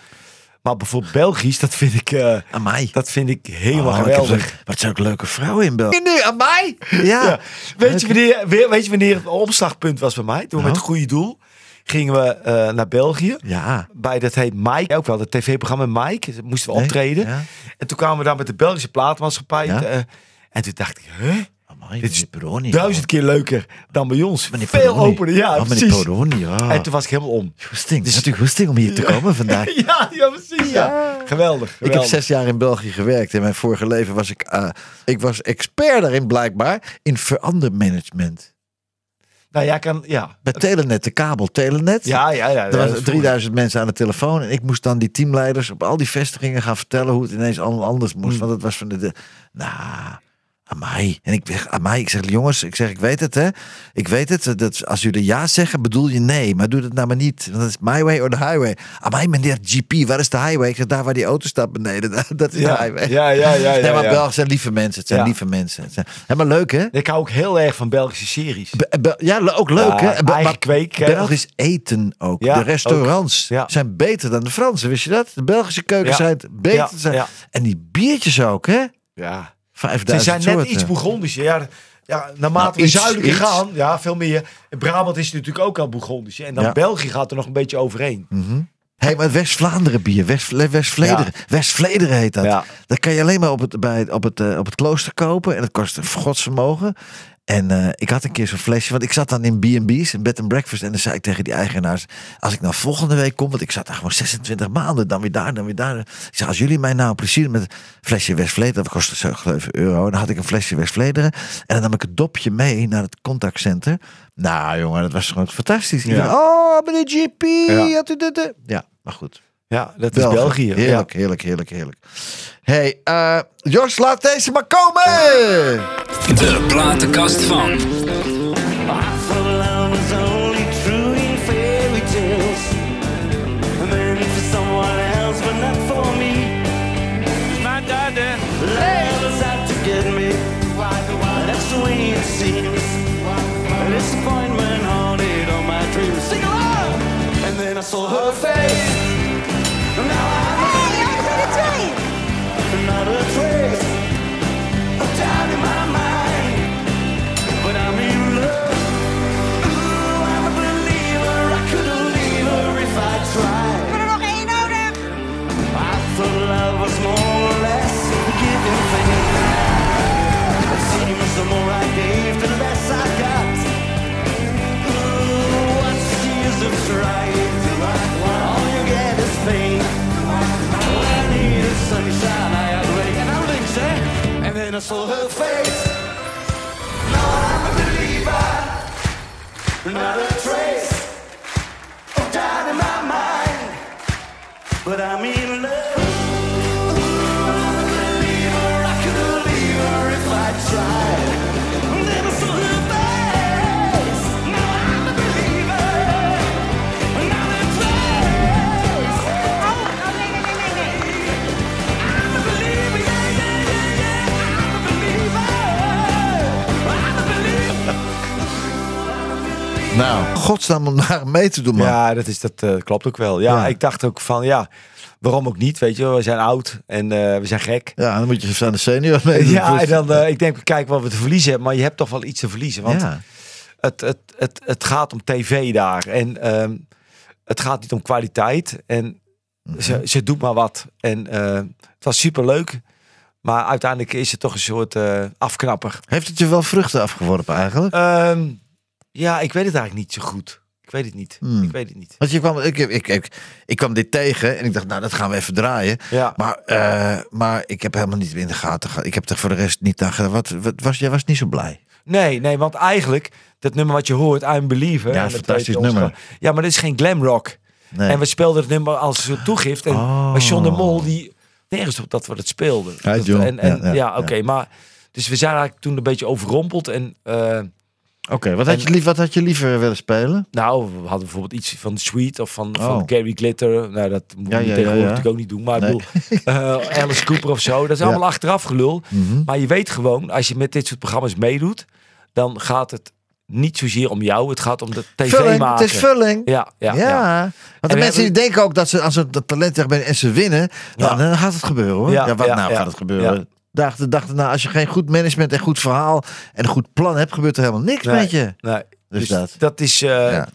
Maar bijvoorbeeld Belgisch, dat vind ik, eh, Amai. dat vind ik helemaal Oh, ik heb geweldig. zo'n- Wat zijn ook leuke vrouwen in België. Nu, aan mij? Ja. Ja. Weet, je wanneer, weet weet je wanneer het omslagpunt was bij mij? Toen we Nou? met het goede doel gingen we eh, naar België. Ja. Bij dat heet Mike, ook wel het tv-programma Mike. Moesten we Nee, optreden. ja. En toen kwamen we daar met de Belgische plaatmaatschappij. Ja. eh, en toen dacht ik, huh? Amai, Dit is Peroni. Duizend keer leuker dan bij ons. Meneer Veel Peroni. opener, ja, Oh, meneer precies. Peroni, ja. En toen was ik helemaal om. Goesting. Dus- natuurlijk goesting om hier te komen vandaag. Ja, ja precies. Ja. Geweldig, Ik geweldig. heb zes jaar in België gewerkt. In mijn vorige leven was ik, eh, ik was expert daarin blijkbaar in verandermanagement. Nou ja, kan, ja. Bij Telenet, de kabel Telenet. Ja, ja, ja. Er waren is 3000 mensen aan de telefoon. En ik moest dan die teamleiders op al die vestigingen gaan vertellen hoe het ineens allemaal anders moest. Hmm. Want het was van de. de nou, amai. En ik zeg, amai. Ik zeg, jongens, ik zeg, ik weet het hè. Ik weet het. Dat als jullie ja zeggen, bedoel je nee. Maar doe dat nou maar niet. Dat is my way or the highway. Amai, meneer GP, waar is de highway? Ik zeg, daar waar die auto staat beneden. Dat, is Ja, de highway. ja, ja, ja, ja, nee, maar ja. Belgen zijn lieve mensen. Het zijn Ja. lieve mensen. Het zijn, helemaal leuk hè? Ik hou ook heel erg van Belgische series. Be- be- ja, ook leuk hè? Be- eigen maar kweek, hè? Belgisch eten ook. De restaurants ook. Zijn beter dan de Franse, wist je dat? De Belgische keuken zijn beter. Zijn. En die biertjes ook, hè? Ja. Ze 5000 zijn net soorten. iets Bourgondischer. Ja, ja, naarmate Nou, we iets, zuidelijker iets. gaan, ja, veel meer. In Brabant is het natuurlijk ook al Bourgondisch. En dan Ja. België gaat er nog een beetje overheen. Hé, hey, maar West-Vlaanderen bier, West- West-Vlederen. West-Vlederen heet dat. Ja. Dat kan je alleen maar op het, bij, op, het, eh, op het klooster kopen. En dat kost een godsvermogen. En eh, ik had een keer zo'n flesje, want ik zat dan in B&B's, in bed and breakfast. En dan zei ik tegen die eigenaars, als ik nou volgende week kom, want ik zat daar gewoon 26 maanden, dan weer daar, dan weer daar. Ik zei, als jullie mij nou plezier met een flesje West-Vlederen, dat kostte zo 7 euro. En dan had ik een flesje West-Vlederen. En dan nam ik het dopje mee naar het contactcenter. Nou jongen, dat was gewoon fantastisch. Ja. Iedereen, oh, meneer GP, Ja. had u dit?" Ja, maar goed. Ja, dat is België. Heerlijk, heerlijk, heerlijk, heerlijk. hey, eh Jos, laat deze maar komen! De platenkast van. Saw her face. Now I'm a believer, not a trace of doubt in my mind. But I'm in Nou, godsnaam om daar mee te doen, man. Ja, dat, is, dat eh, klopt ook wel. Ja, Ja. ik dacht ook van, ja, waarom ook niet? Weet je, we zijn oud en eh, we zijn gek. Ja, dan moet je aan de senior mee. Ja, en dan, eh, ik denk, kijk wat we te verliezen hebben, maar je hebt toch wel iets te verliezen. Want Ja. het, het, het, het gaat om tv daar. En ehm, het gaat niet om kwaliteit. En Mhm. ze, ze doet maar wat. En het was super leuk. Maar uiteindelijk is het toch een soort afknapper. Heeft het je wel vruchten afgeworpen eigenlijk? Ehm, Ja, ik weet het eigenlijk niet zo goed. Ik weet het niet. Hmm. Ik weet het niet. Want je kwam, ik, ik, ik, ik kwam dit tegen en ik dacht, nou, dat gaan we even draaien. Ja. Maar, eh, maar ik heb helemaal niet in de gaten gehad. Ik heb er voor de rest niet aan gedaan. Wat, wat was, jij was niet zo blij. Nee, nee, want eigenlijk, dat nummer wat je hoort, I'm Believer. Ja, en een fantastisch ons nummer. Ja, maar dat is geen glam rock. Nee. En we speelden het nummer als toegift. En Oh. maar John de Mol, die nergens op dat we het speelden. Ja, John. En, en, Ja, ja, ja, oké, maar... Dus we zijn eigenlijk toen een beetje overrompeld. En eh, Oké, wat, had je lief, wat had je liever willen spelen? nou, we hadden bijvoorbeeld iets van Sweet of van, Oh. van Gary Glitter. Nou, dat moet Ja, je ja, tegenwoordig ja. natuurlijk ook niet doen. Maar Nee. ik bedoel, eh, Alice Cooper of zo. Dat is allemaal achteraf gelul. Mhm. Maar je weet gewoon, als je met dit soort programma's meedoet, dan gaat het niet zozeer om jou. Het gaat om de tv Vulling, maken. het is vulling. Ja, ja, Ja, ja. want de mensen die denken ook dat ze als ze dat talent hebben en ze winnen, Ja. dan gaat het gebeuren hoor. Ja, wat nou gaat het gebeuren? Dag de dag erna, als je geen goed management en goed verhaal en een goed plan hebt, gebeurt er helemaal niks Nee, met je. Nee. Dus Dus, dat. dat. is. eh, Ja.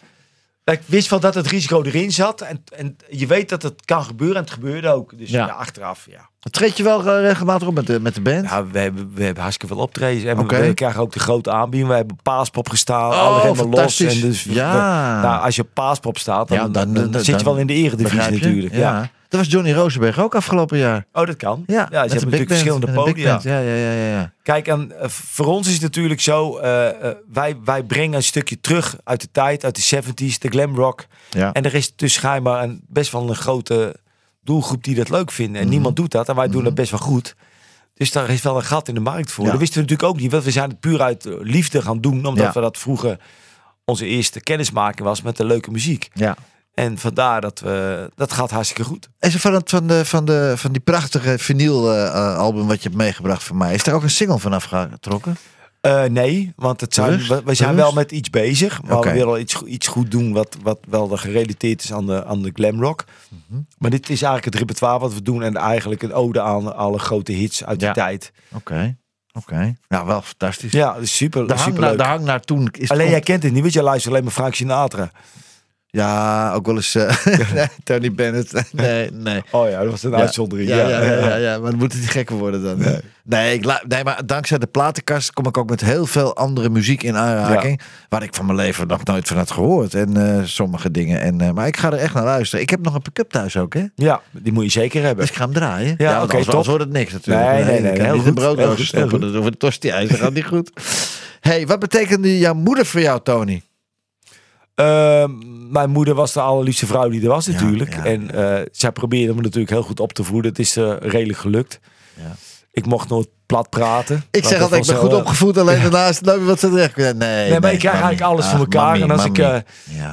Ik wist wel dat het risico erin zat. En, en je weet dat het kan gebeuren. En het gebeurde ook. Dus Ja. ja, achteraf, ja. Treed je wel eh, regelmatig op met de, met de band? ja we, hebben, we hebben hartstikke veel optredens. En we- krijgen ook de grote aanbieding. We hebben Paaspop gestaan. Oh, alle remmen los. fantastisch. En dus we- Ja. nou, als je op Paaspop staat, dan, Ja, dan, dan- dan- zit je wel in de eredivisie natuurlijk. Ja. Dat was Johnny Rosenberg ook afgelopen jaar. Oh, dat kan. Ja, ze hebben natuurlijk verschillende podia. Ja, ja, ja, ja. Kijk, en eh, voor ons is het natuurlijk zo, eh, eh, wij, wij brengen een stukje terug uit de tijd, uit de 70s, de glam rock. Ja. En er is dus schijnbaar een, best wel een grote doelgroep die dat leuk vinden. En Mhm. niemand doet dat en wij doen dat best wel goed. Dus daar is wel een gat in de markt voor. Ja. Dat wisten we natuurlijk ook niet, want we zijn het puur uit liefde gaan doen, omdat Ja. we dat vroeger onze eerste kennismaking was met de leuke muziek. ja. En vandaar dat we, dat gaat hartstikke goed. En van, het, van, de, van, de, van die prachtige vinyl eh, album wat je hebt meegebracht voor mij, is er ook een single van afgetrokken? Eh, nee, want het zijn, we, we zijn wel met iets bezig. Maar we willen iets, iets goed doen wat, wat wel gerelateerd is aan de, aan de glam rock. Mhm. Maar dit is eigenlijk het repertoire wat we doen. En eigenlijk een ode aan alle grote hits uit die tijd. Oké, oké. Nou, wel fantastisch. Ja, super, de, hang super naar, leuk. de hang naar toen is Alleen jij kent het niet, want jij luistert alleen maar Frank Sinatra. Ja, ook wel eens eh, nee, Tony Bennett. Nee, nee. Oh ja, dat was een Ja. uitzondering. Ja, ja, ja, ja, ja, maar dan moet het niet gekker worden dan. Nee, ik la- nee, maar dankzij de platenkast kom ik ook met heel veel andere muziek in aanraking. Waar ik van mijn leven nog nooit van had gehoord. En eh, sommige dingen. En, eh, maar ik ga er echt naar luisteren. Ik heb nog een pick-up thuis ook, hè? Ja, die moet je zeker hebben. Dus ik ga hem draaien. Ja, oké, anders, top. wordt het niks natuurlijk. Nee, nee, nee, ik kan heel goed. Dat over de tosti Dat gaat niet goed. hey, wat betekende jouw moeder voor jou, Tony? Eh, mijn moeder was de allerliefste vrouw die er was natuurlijk. ja, en eh, zij probeerde me natuurlijk heel goed op te voeden. Het is eh, redelijk gelukt. Ja. Ik mocht nooit plat praten. Ik zeg altijd, ik ben goed eh, opgevoed. Alleen daarnaast meer wat ze terecht. Nee, Nee, maar ik krijg mami. eigenlijk alles Ah, voor elkaar. mami, en als ik, Ja.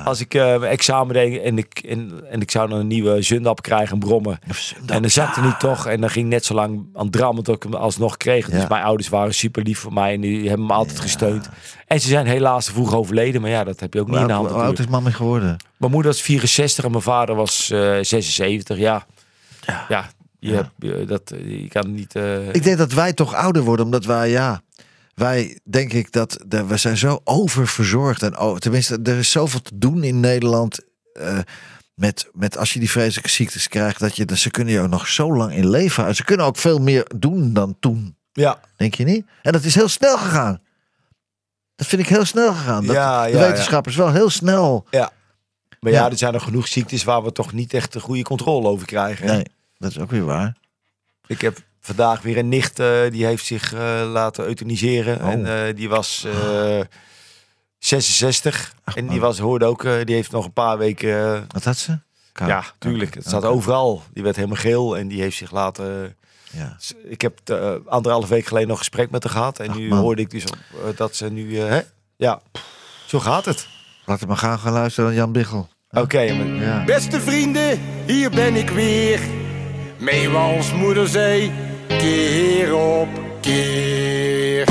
als ik eh, mijn examen deed en ik, en, en ik zou dan een nieuwe zundap krijgen, een brommen. Zundap, En dan zat ja. niet toch. En dan ging net zo lang aan het drammen tot ik hem alsnog kreeg. Dus mijn ouders waren super lief voor mij en die hebben me altijd gesteund. En ze zijn helaas te vroeg overleden. Maar ja, dat heb je ook niet in de hand Hoe oud is mami geworden? Mijn moeder was 64 en mijn vader was eh 76. Ja, ja. Je, Hebt, je- dat, je kan niet... eh, Ik denk dat wij toch ouder worden, omdat wij, ja, wij denk ik dat de, we zijn zo oververzorgd en oh, tenminste, er is zoveel te doen in Nederland. eh, met, met als je die vreselijke ziektes krijgt, dat je, dat ze kunnen je ook nog zo lang in leven. houden. Ze kunnen ook veel meer doen dan toen, ja, denk je niet? En dat is heel snel gegaan. Dat vind ik heel snel gegaan. Dat Ja, de ja, ja. wetenschappers wel heel snel. ja. Maar ja, Ja. er zijn nog genoeg ziektes waar we toch niet echt een goede controle over krijgen. hè? Nee, dat is ook weer waar. Ik heb vandaag weer een nicht, eh, die heeft zich eh, laten euthaniseren. Oh. En eh, die was eh, 66. en die was, hoorde ook, die heeft nog een paar weken... Wat had ze? Ja, tuurlijk. Het staat overal. Die werd helemaal geel en die heeft zich laten... Ja. Ik heb anderhalf week geleden nog gesprek met haar gehad. En Ach, nu man. hoorde ik dus op, dat ze nu... hè? Ja, zo gaat het. Laten we maar gaan, gaan luisteren naar Jan Biggel. Oké, Ja. Beste vrienden, hier ben ik weer. Meewals moeder zei, keer op keer.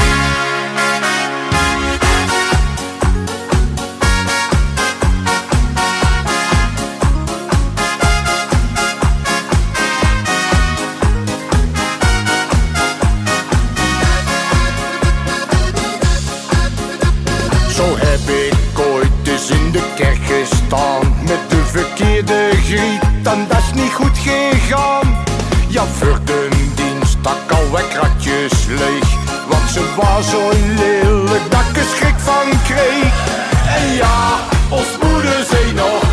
Zo heb ik ooit eens in de kerk gestaan Met de verkeerde griet en dat is niet goed gegaan. Ja, voor de dienst stak al wekratjes leeg Want ze was zo lelijk dat ik er schrik van kreeg. En ja, ons moeder zei nog,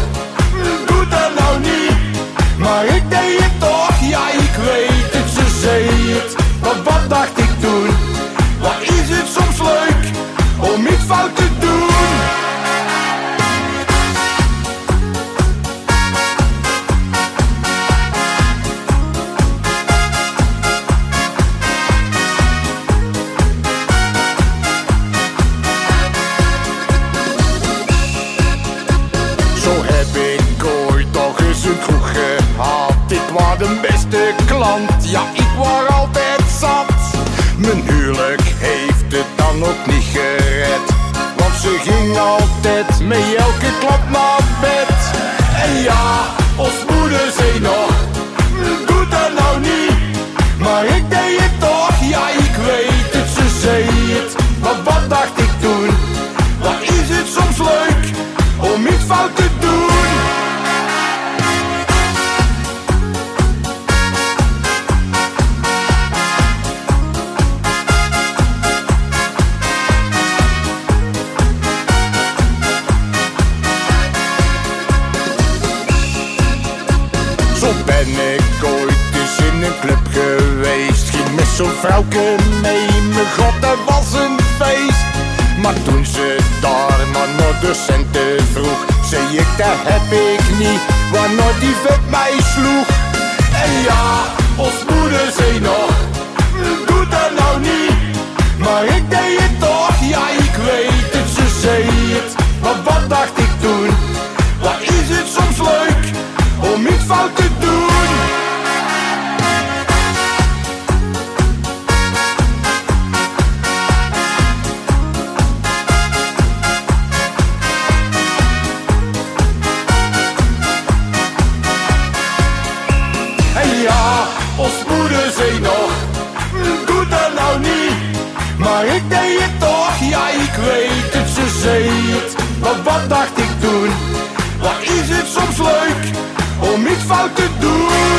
om iets fout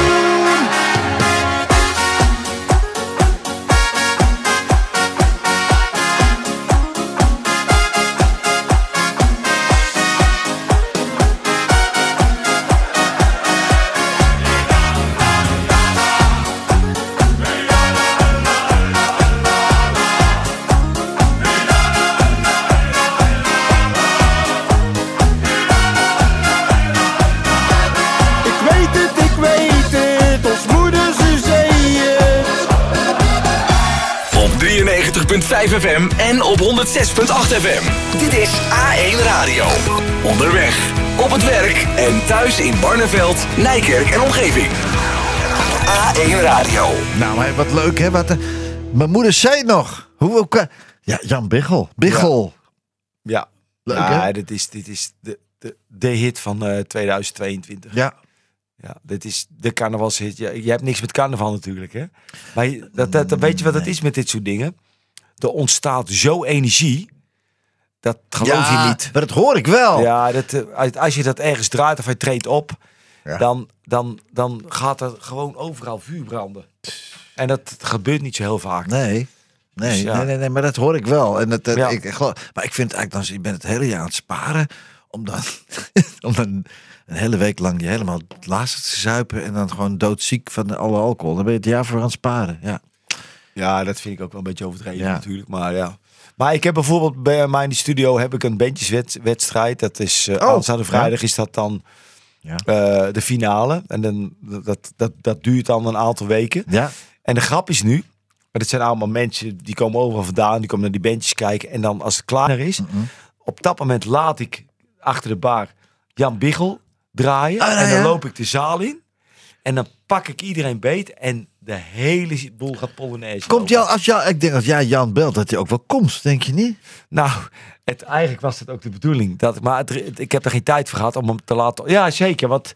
FM en op 106.8 FM. Dit is A1 Radio. Onderweg, op het werk en thuis in Barneveld, Nijkerk en omgeving. A1 Radio. Nou, maar wat leuk hè. Wat, eh, mijn moeder zei het nog. Hoe, hoe kan- Ja, Jan Biggel. Biggel. Ja, Leuk, ja hè? dit is, dit is de, de, de hit van eh, 2022. Ja. Ja, dit is de carnavalshit. Ja, je hebt niks met carnaval natuurlijk, hè? Maar je- dat, dat, dat- weet je wat het is met dit soort dingen? Er ontstaat zo energie. Dat geloof Ja, je niet. Maar dat hoor ik wel. Ja, dat, eh, als je dat ergens draait of hij treedt op, Ja. dan, dan, dan gaat er gewoon overal vuur branden. En dat gebeurt niet zo heel vaak. Nee. Nee, Dus ja. nee, nee, nee, maar dat hoor ik wel. En dat, dat- Ja. ik, ik geloof- maar ik vind eigenlijk dan, je bent het hele jaar aan het sparen. Om dan, om dan een hele week lang je helemaal laatste te zuipen. En dan gewoon doodziek van de- alle alcohol. Dan ben je het jaar voor aan het sparen. Ja. Ja, dat vind ik ook wel een beetje overdreven Ja. natuurlijk. Maar ja. Maar ik heb bijvoorbeeld bij mij in de studio heb ik een bandjeswedstrijd. Dat is uh, Oh, aanstaande vrijdag is dat dan Ja. eh, de finale. En dan, dat, dat, dat duurt dan een aantal weken. Ja. En de grap is nu, maar dit zijn allemaal mensen die komen overal vandaan, die komen naar die bandjes kijken. En dan als het klaar is, op dat moment laat ik achter de bar Jan Biggel draaien. Ah, en dan loop ik de zaal in. En dan pak ik iedereen beet en de hele boel gaat Polonaise. Komt jou, als jou, ik denk dat jij Jan belt, dat hij ook wel komt, denk je niet? Nou, het, eigenlijk was het ook de bedoeling. Dat, maar het- het- ik heb er geen tijd voor gehad om hem te laten. Ja, zeker. Want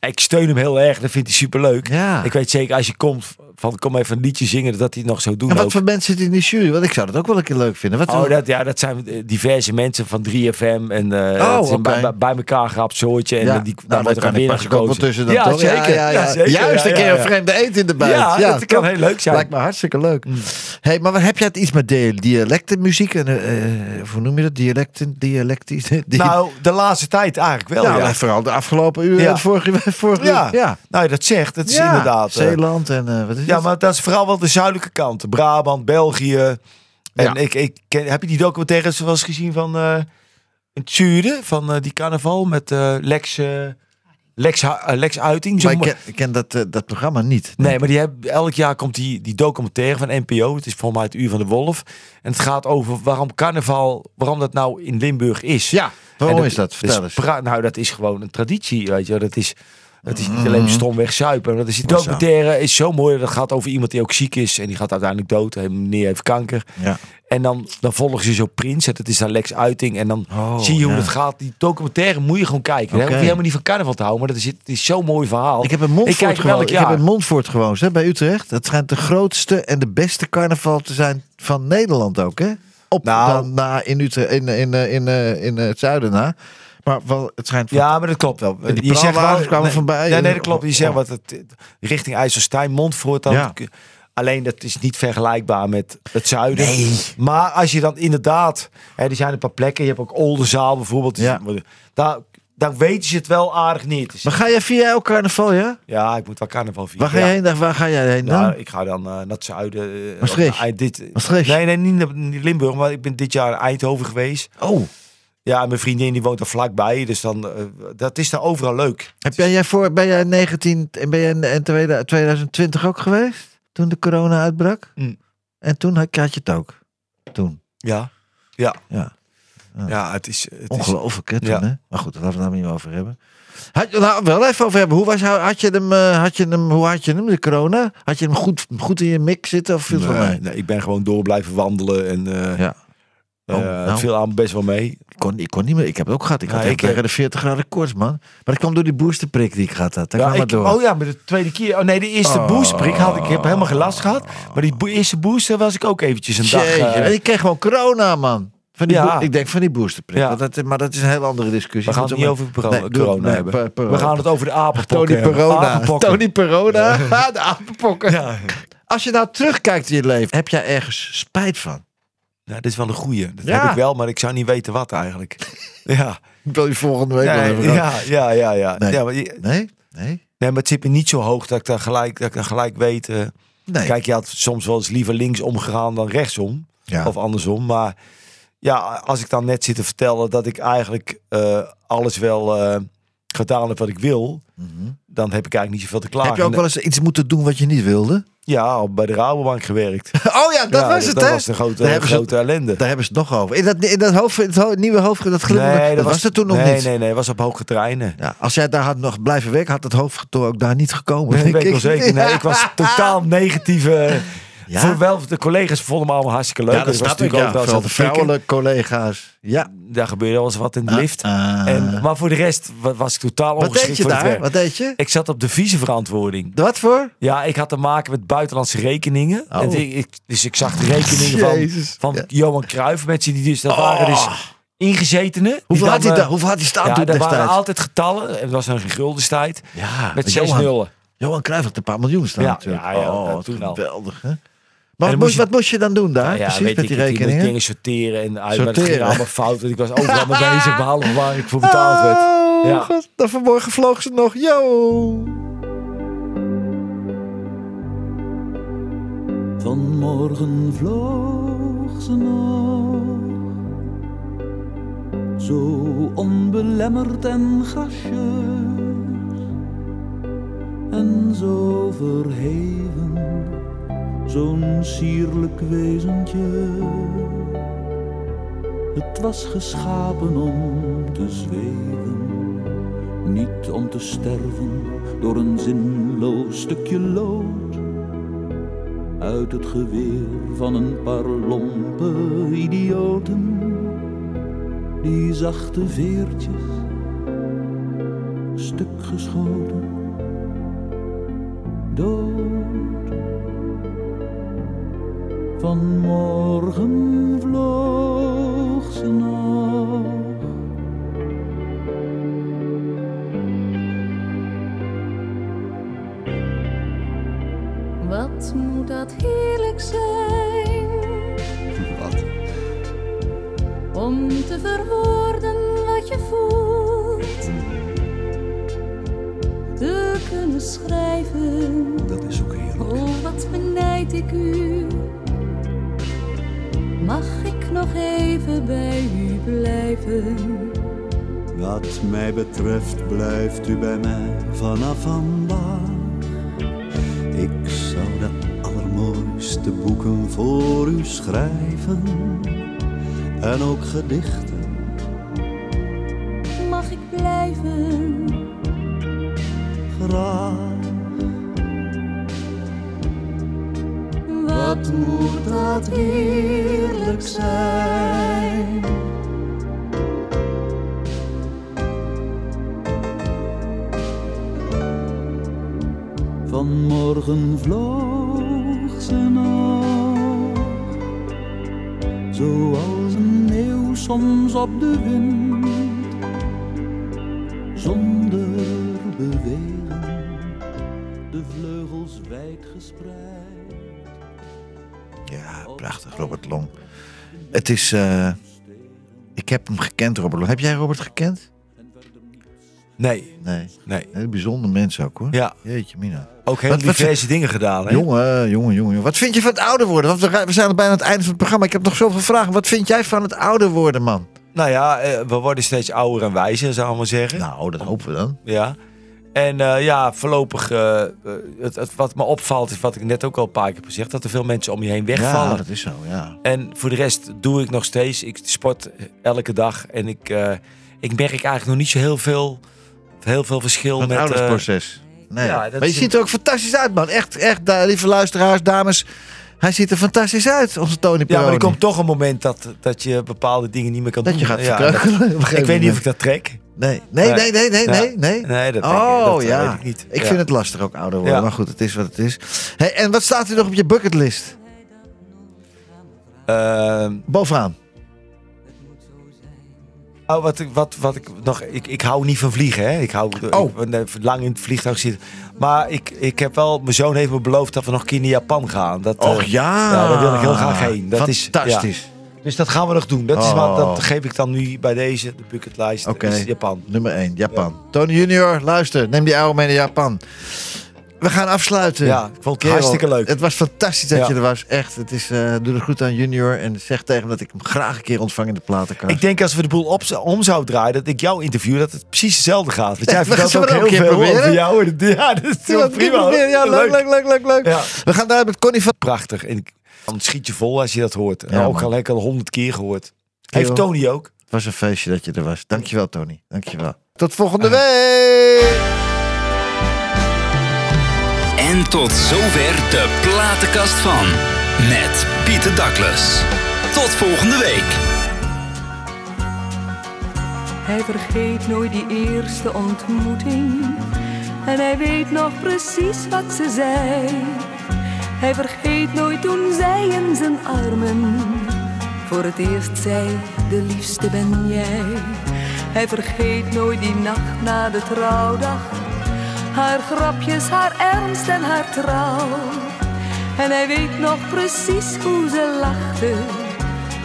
ik steun hem heel erg. Dat vindt hij superleuk. Ja. Ik weet zeker, als je komt van kom even een liedje zingen, dat hij het nog zo doen. En wat ook. voor mensen zitten in die jury? Want ik zou dat ook wel een keer leuk vinden. Wat Oh, dat, ja, dat zijn eh, diverse mensen van 3FM. En eh Oh, het bij, elkaar gehaald soortje. En Ja. die, Nou, wordt er een winnaar gekozen. tussen dan, ja, toch? zeker. Ja, zeker. Juist een keer een vreemde eend in de buik. Ja, dat kan heel leuk zijn. Lijkt me hartstikke leuk. hey, maar wat heb jij het iets met di- dialectenmuziek? En, eh, hoe noem je dat? Dialecten? Dialectisch? Die- Nou, de laatste tijd eigenlijk wel. ja, Ja, vooral de afgelopen uur. Ja. Vorige, vorige Ja. uur. Ja. Nou, dat zegt, dat is Ja, inderdaad. Zeeland en wat is ja, maar dat is vooral wel de zuidelijke kant. Brabant, België. En Ja. ik, ik ken, heb je die documentaires wel eens gezien van eh, in het zuiden? Van eh, die carnaval met eh, Lex, eh, Lex, eh, Lex Uiting. Maar ik ken, ik ken dat, eh, dat programma niet. Nee, maar die heb, elk jaar komt die, die documentaire van NPO. Het is volgens mij het Uur van de Wolf. En het gaat over waarom carnaval, waarom dat nou in Limburg is. Ja, waarom En is dat? Vertel eens. nou, dat is gewoon een traditie, weet je. Dat is, dat is niet alleen stomweg zuipen. Dat is die Mm. Documentaire is zo mooi. Dat gaat over iemand die ook ziek is. En die gaat uiteindelijk dood. Hij meneer heeft kanker. Ja. En dan, dan volgen ze zo Prins. en Dat is dan Lex Uiting. En dan Oh, zie je hoe ja. het gaat. Die documentaire moet je gewoon kijken. Daar Oké. hoef je helemaal niet van carnaval te houden. Maar dat is, het is zo'n mooi verhaal. Ik heb Ik Montfort gewoond. Ik heb in Montfort gewoond, hè, bij Utrecht. Het schijnt de grootste en de beste carnaval te zijn van Nederland ook, hè? Op Nou. dan na in Utrecht, in, in, in, in, eh, in, eh, het zuiden na. Maar wel, het schijnt. Ja, maar dat klopt wel. Die je zegt wel, kwamen nee, voorbij. Nee, nee, dat klopt. Je zegt wat het richting IJsselstein, Montfort dan. Ja. Alleen dat is niet vergelijkbaar met het zuiden. Maar als je dan inderdaad, hè, er zijn een paar plekken. Je hebt ook Oldenzaal bijvoorbeeld. Ja. Daar, daar weten ze het wel aardig neer te Maar ga jij via elk carnaval, ja? Ja, ik moet wel carnaval vieren. Waar ga ja. je heen? Waar ga jij heen dan? Nou, ik ga dan eh, naar het zuiden. eh, Maastricht? dit, Maastricht? Nee, nee, niet naar Limburg. Maar ik ben dit jaar in Eindhoven geweest. oh, Ja, mijn vriendin die woont er vlakbij. Dus dan, eh, dat is daar overal leuk. heb jij, jij voor, ben jij 19, en ben jij in, in 2020 ook geweest? Toen de corona uitbrak? Mm. En toen had, had je het ook? Toen? Ja. Ja. Ja. Ja, het is... Het is Ongelooflijk, hè? Toen, Ja. hè? Maar goed, daar laten we het nou niet meer over hebben. Had, nou, wel even over hebben. Hoe, was, had je hem, eh, had je hem, hoe had je hem, de corona? Had je hem goed, goed in je mik zitten of viel Nee, mee? nee, ik ben gewoon door blijven wandelen en eh Ja. eh, Oh, nou. het viel aan best wel mee. Ik kon, ik kon niet meer. Ik heb het ook gehad. Ik Ja, had ik, tegen de 40 graden koorts, man. Maar dat kwam door die boosterprik die ik gehad had. Daar Ja, kwam ik, door. oh ja, maar de tweede keer. Oh nee, de eerste Oh. boosterprik had ik. Ik heb helemaal geen last gehad. Maar die eerste booster was ik ook eventjes een dag. En ik kreeg gewoon corona, man. Van die Ja. ik denk van die boosterprik. Ja. Want Dat, maar dat is een heel andere discussie. we gaan het niet over corona, Nee, doe- corona nee, hebben. per- we gaan het over de apenpokken Tony. Perona. Apenpokken. Tony Perona. de apenpokken. Ja. Als je nou terugkijkt in je leven, heb jij ergens spijt van? Nou, dit is wel een goeie. Dat heb ik wel, maar ik zou niet weten wat eigenlijk. ja. Ik wil je volgende week wel Nee, even ja, ja, ja, ja. Nee. ja maar, je- Nee? Nee? nee, maar het zit me niet zo hoog dat ik dan gelijk, dat ik dan gelijk weet. eh, Nee. Kijk, je had soms wel eens liever links omgegaan dan rechtsom. Ja. Of andersom. Maar ja, als ik dan net zit te vertellen dat ik eigenlijk eh, alles wel eh, gedaan heb wat ik wil. Dan heb ik eigenlijk niet zoveel te klagen. Mhm. Heb je ook wel eens iets moeten doen wat je niet wilde? Ja, bij de Rabobank gewerkt. Oh ja, dat Ja, was het, dat hè? was de grote, Daar grote ellende. Daar hebben ze het nog over. In dat, in dat, hoofd, in het nieuwe hoofd, dat glimmende, dat, was, er toen nog nee, niet. Nee, nee, was op hoge treinen. Ja, als jij daar had nog blijven werken, had het hoofdkantoor ook daar niet gekomen. Nee, denk weet ik wel ik. zeker. Nee, ik was totaal negatieve. Ja? Voor wel, de collega's vonden me allemaal hartstikke leuk. Ja, dat was snap ik. natuurlijk Ja, ook wel de het vrouwelijke collega's. Ja. Daar gebeurde wel eens wat in de lift. ah. en, maar voor de rest wa- was ik totaal Wat ongeschikt deed je voor het daar? Wat deed je? Ik zat op de viceverantwoording. Wat voor? Ja, ik had te maken met buitenlandse rekeningen. Oh. En ik, ik- dus ik zag de rekeningen Jezus. van, van Ja. Johan Cruijff. Mensen die dus, dat waren dus Oh. ingezetenen. die Hoeveel dan, had hij eh, daar? Hoeveel had hij staan Ja, toen dat waren destijds? altijd getallen. En dat was een guldenstijd. Ja, Met zes Johan, nullen. Johan Cruijff had een paar miljoen staan Ja, natuurlijk. ja, ja, oh, toen geweldig, hè? Wat moest je- wat moest je dan doen daar? Nou ja, Precies, weet met ik, die ik moest dingen sorteren en uit. Maar ging allemaal fout. Want ik was overal mee bezig. Behalve waar ik voor betaald werd. Oh, Ja. god, dan vanmorgen vloog ze nog. Yo! Vanmorgen vloog ze nog, zo onbelemmerd en gracieus, en zo verheven, zo'n sierlijk wezentje. Het was geschapen om te zweven, niet om te sterven door een zinloos stukje lood uit het geweer van een paar lompe idioten. Die zachte veertjes, stuk geschoten, dood morgen vloog ze nog. Wat moet dat heerlijk zijn Wat? om te verwoorden wat je voelt. Te kunnen schrijven, Dat is ook heerlijk. oh wat benijd ik u. even bij u blijven? Wat mij betreft blijft u bij mij vanaf vandaag. Ik zou de allermooiste boeken voor u schrijven. En ook gedichten. Soms op de wind, zonder bewegen, de vleugels wijd gespreid. Ja, prachtig, Robert Long. Het is... eh, ik heb hem gekend, Robert Long. Heb jij Robert gekend? Nee. Nee. Nee. Hele bijzonder mens ook, hoor. Ja. Jeetje, Mina. Ook heel Wat- wat diverse dingen gedaan. Hè? Jongen, jongen, jongen. Wat vind je van het ouder worden? Want we, zijn bijna aan het einde van het programma. Ik heb nog zoveel vragen. Wat vind jij van het ouder worden, man? Nou ja, eh, we worden steeds ouder en wijzer, zou ik maar zeggen. Nou, dat hopen we dan. Ja. En eh, ja, voorlopig, eh, het, het, wat me opvalt, is wat ik net ook al een paar keer heb gezegd, dat er veel mensen om je heen wegvallen. Ja, dat is zo, ja. En voor de rest doe ik nog steeds. Ik sport elke dag en ik, ik merk eigenlijk nog niet zo heel veel, heel veel verschil Het met... eh, oudersproces. Nee. ja, dat maar je ziet er ook fantastisch uit, man. Echt, echt, lieve luisteraars, dames. Hij ziet er fantastisch uit, onze Tony ja, Peroni. maar er komt toch een moment dat, dat je bepaalde dingen niet meer kan Dat doen. je gaat Ja, dat- Ik weet niet of ik dat trek. Nee, nee, nee, nee, nee, Ja. nee. nee. Nee, dat, ik- oh, dat, eh, ja. weet ik niet. Ik Ja. vind het lastig ook ouder worden. Ja. Maar goed, het is wat het is. Hey, en wat staat er nog op je bucketlist? Ehm, Bovenaan. Oh, wat, ik- wat, wat ik nog. Ik, ik hou niet van vliegen, hè? Ik hou Oh. ik, ben lang in het vliegtuig zitten. Maar ik, ik heb wel. Mijn zoon heeft me beloofd dat we nog een keer naar Japan gaan. Dat, Och eh, ja. ja, daar wil ik heel graag heen. Dat Fantastisch. Is, ja. Dus dat gaan we nog doen. Dat, is Oh. wat, dat geef ik dan nu bij deze, de bucketlijst. Oké. Japan. Nummer 1, Japan. Tony Junior, luister. Neem die oude mee naar Japan. We gaan afsluiten. Ja, ik vond het hartstikke leuk. Het was fantastisch dat Ja. je er was. Echt. Het is, eh doe het goed aan Junior. En zeg tegen hem dat ik hem graag een keer ontvang in de platenkast. Ik denk als we de boel op, om zouden draaien, dat ik jou interview, dat het precies hetzelfde gaat. Want jij vertelt ook heel veel proberen. over jou. Ja, dat is dat prima. Ja, leuk, leuk, leuk, leuk, leuk. Ja. We gaan daar met Connie van... Prachtig. En dan schiet je vol als je dat hoort. En ook al lekker honderd keer gehoord. Heeft. Tony ook. Het was een feestje dat je er was. Dankjewel, Tony. Dankjewel. Tot volgende week. En tot zover de platenkast van. Met Pieter Douglas. Tot volgende week. Hij vergeet nooit die eerste ontmoeting. En hij weet nog precies wat ze zei. Hij vergeet nooit toen zij in zijn armen voor het eerst zei: De liefste ben jij. Hij vergeet nooit die nacht na de trouwdag. Haar grapjes, haar ernst en haar trouw. En hij weet nog precies hoe ze lachte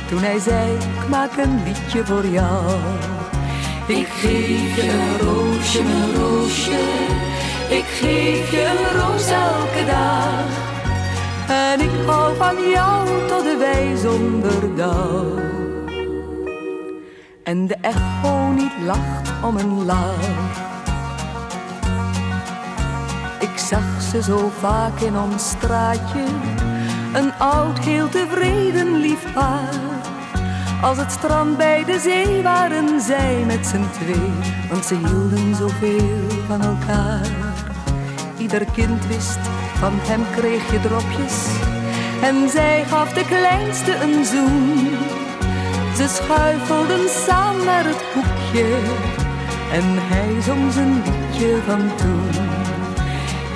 toen hij zei: Ik maak een liedje voor jou. Ik geef je een roosje, mijn roosje. Ik geef je een roos elke dag. En ik hou van jou tot de wij zonder dauw. En de echo niet lacht om een lach. Ik zag ze zo vaak in ons straatje. Een oud, heel tevreden lief paar. Als het strand bij de zee waren zij met z'n twee, want ze hielden zoveel van elkaar. Ieder kind wist, van hem kreeg je dropjes en zij gaf de kleinste een zoen. Ze schuifelden samen naar het hoekje en hij zong zijn liedje van toen.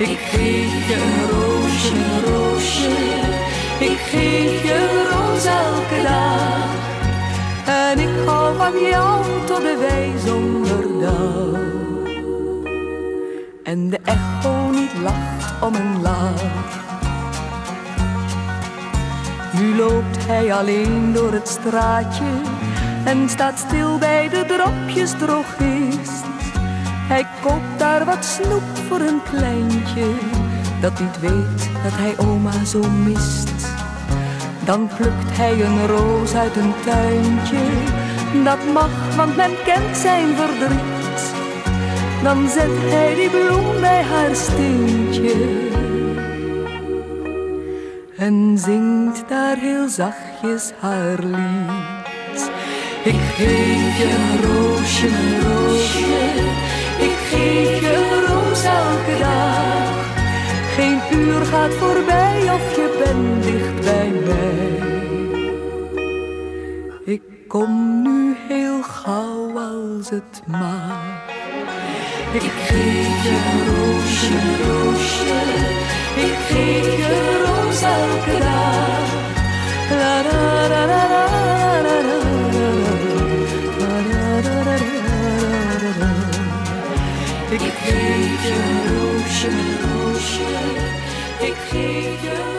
Ik geef je een roosje, een roosje. Ik geef je een roos elke dag. En ik hou van jou tot de wijzonderdag. En de echo niet lacht om een lach. Nu loopt hij alleen door het straatje en staat stil bij de dropjes drogist. Hij koopt daar wat snoep voor een kleintje dat niet weet dat hij oma zo mist. Dan plukt hij een roos uit een tuintje, dat mag, want men kent zijn verdriet. Dan zet hij die bloem bij haar steentje en zingt daar heel zachtjes haar lied. Ik geef je een roosje, een roosje, geef je een roos elke dag. Geen uur gaat voorbij of je bent dicht bij mij. Ik kom nu heel gauw als het mag. Ik geef je roosje, roosje, ik geef je een roos elke dag. La la la la la Ik geef je een roosje, een roosje, ik geef je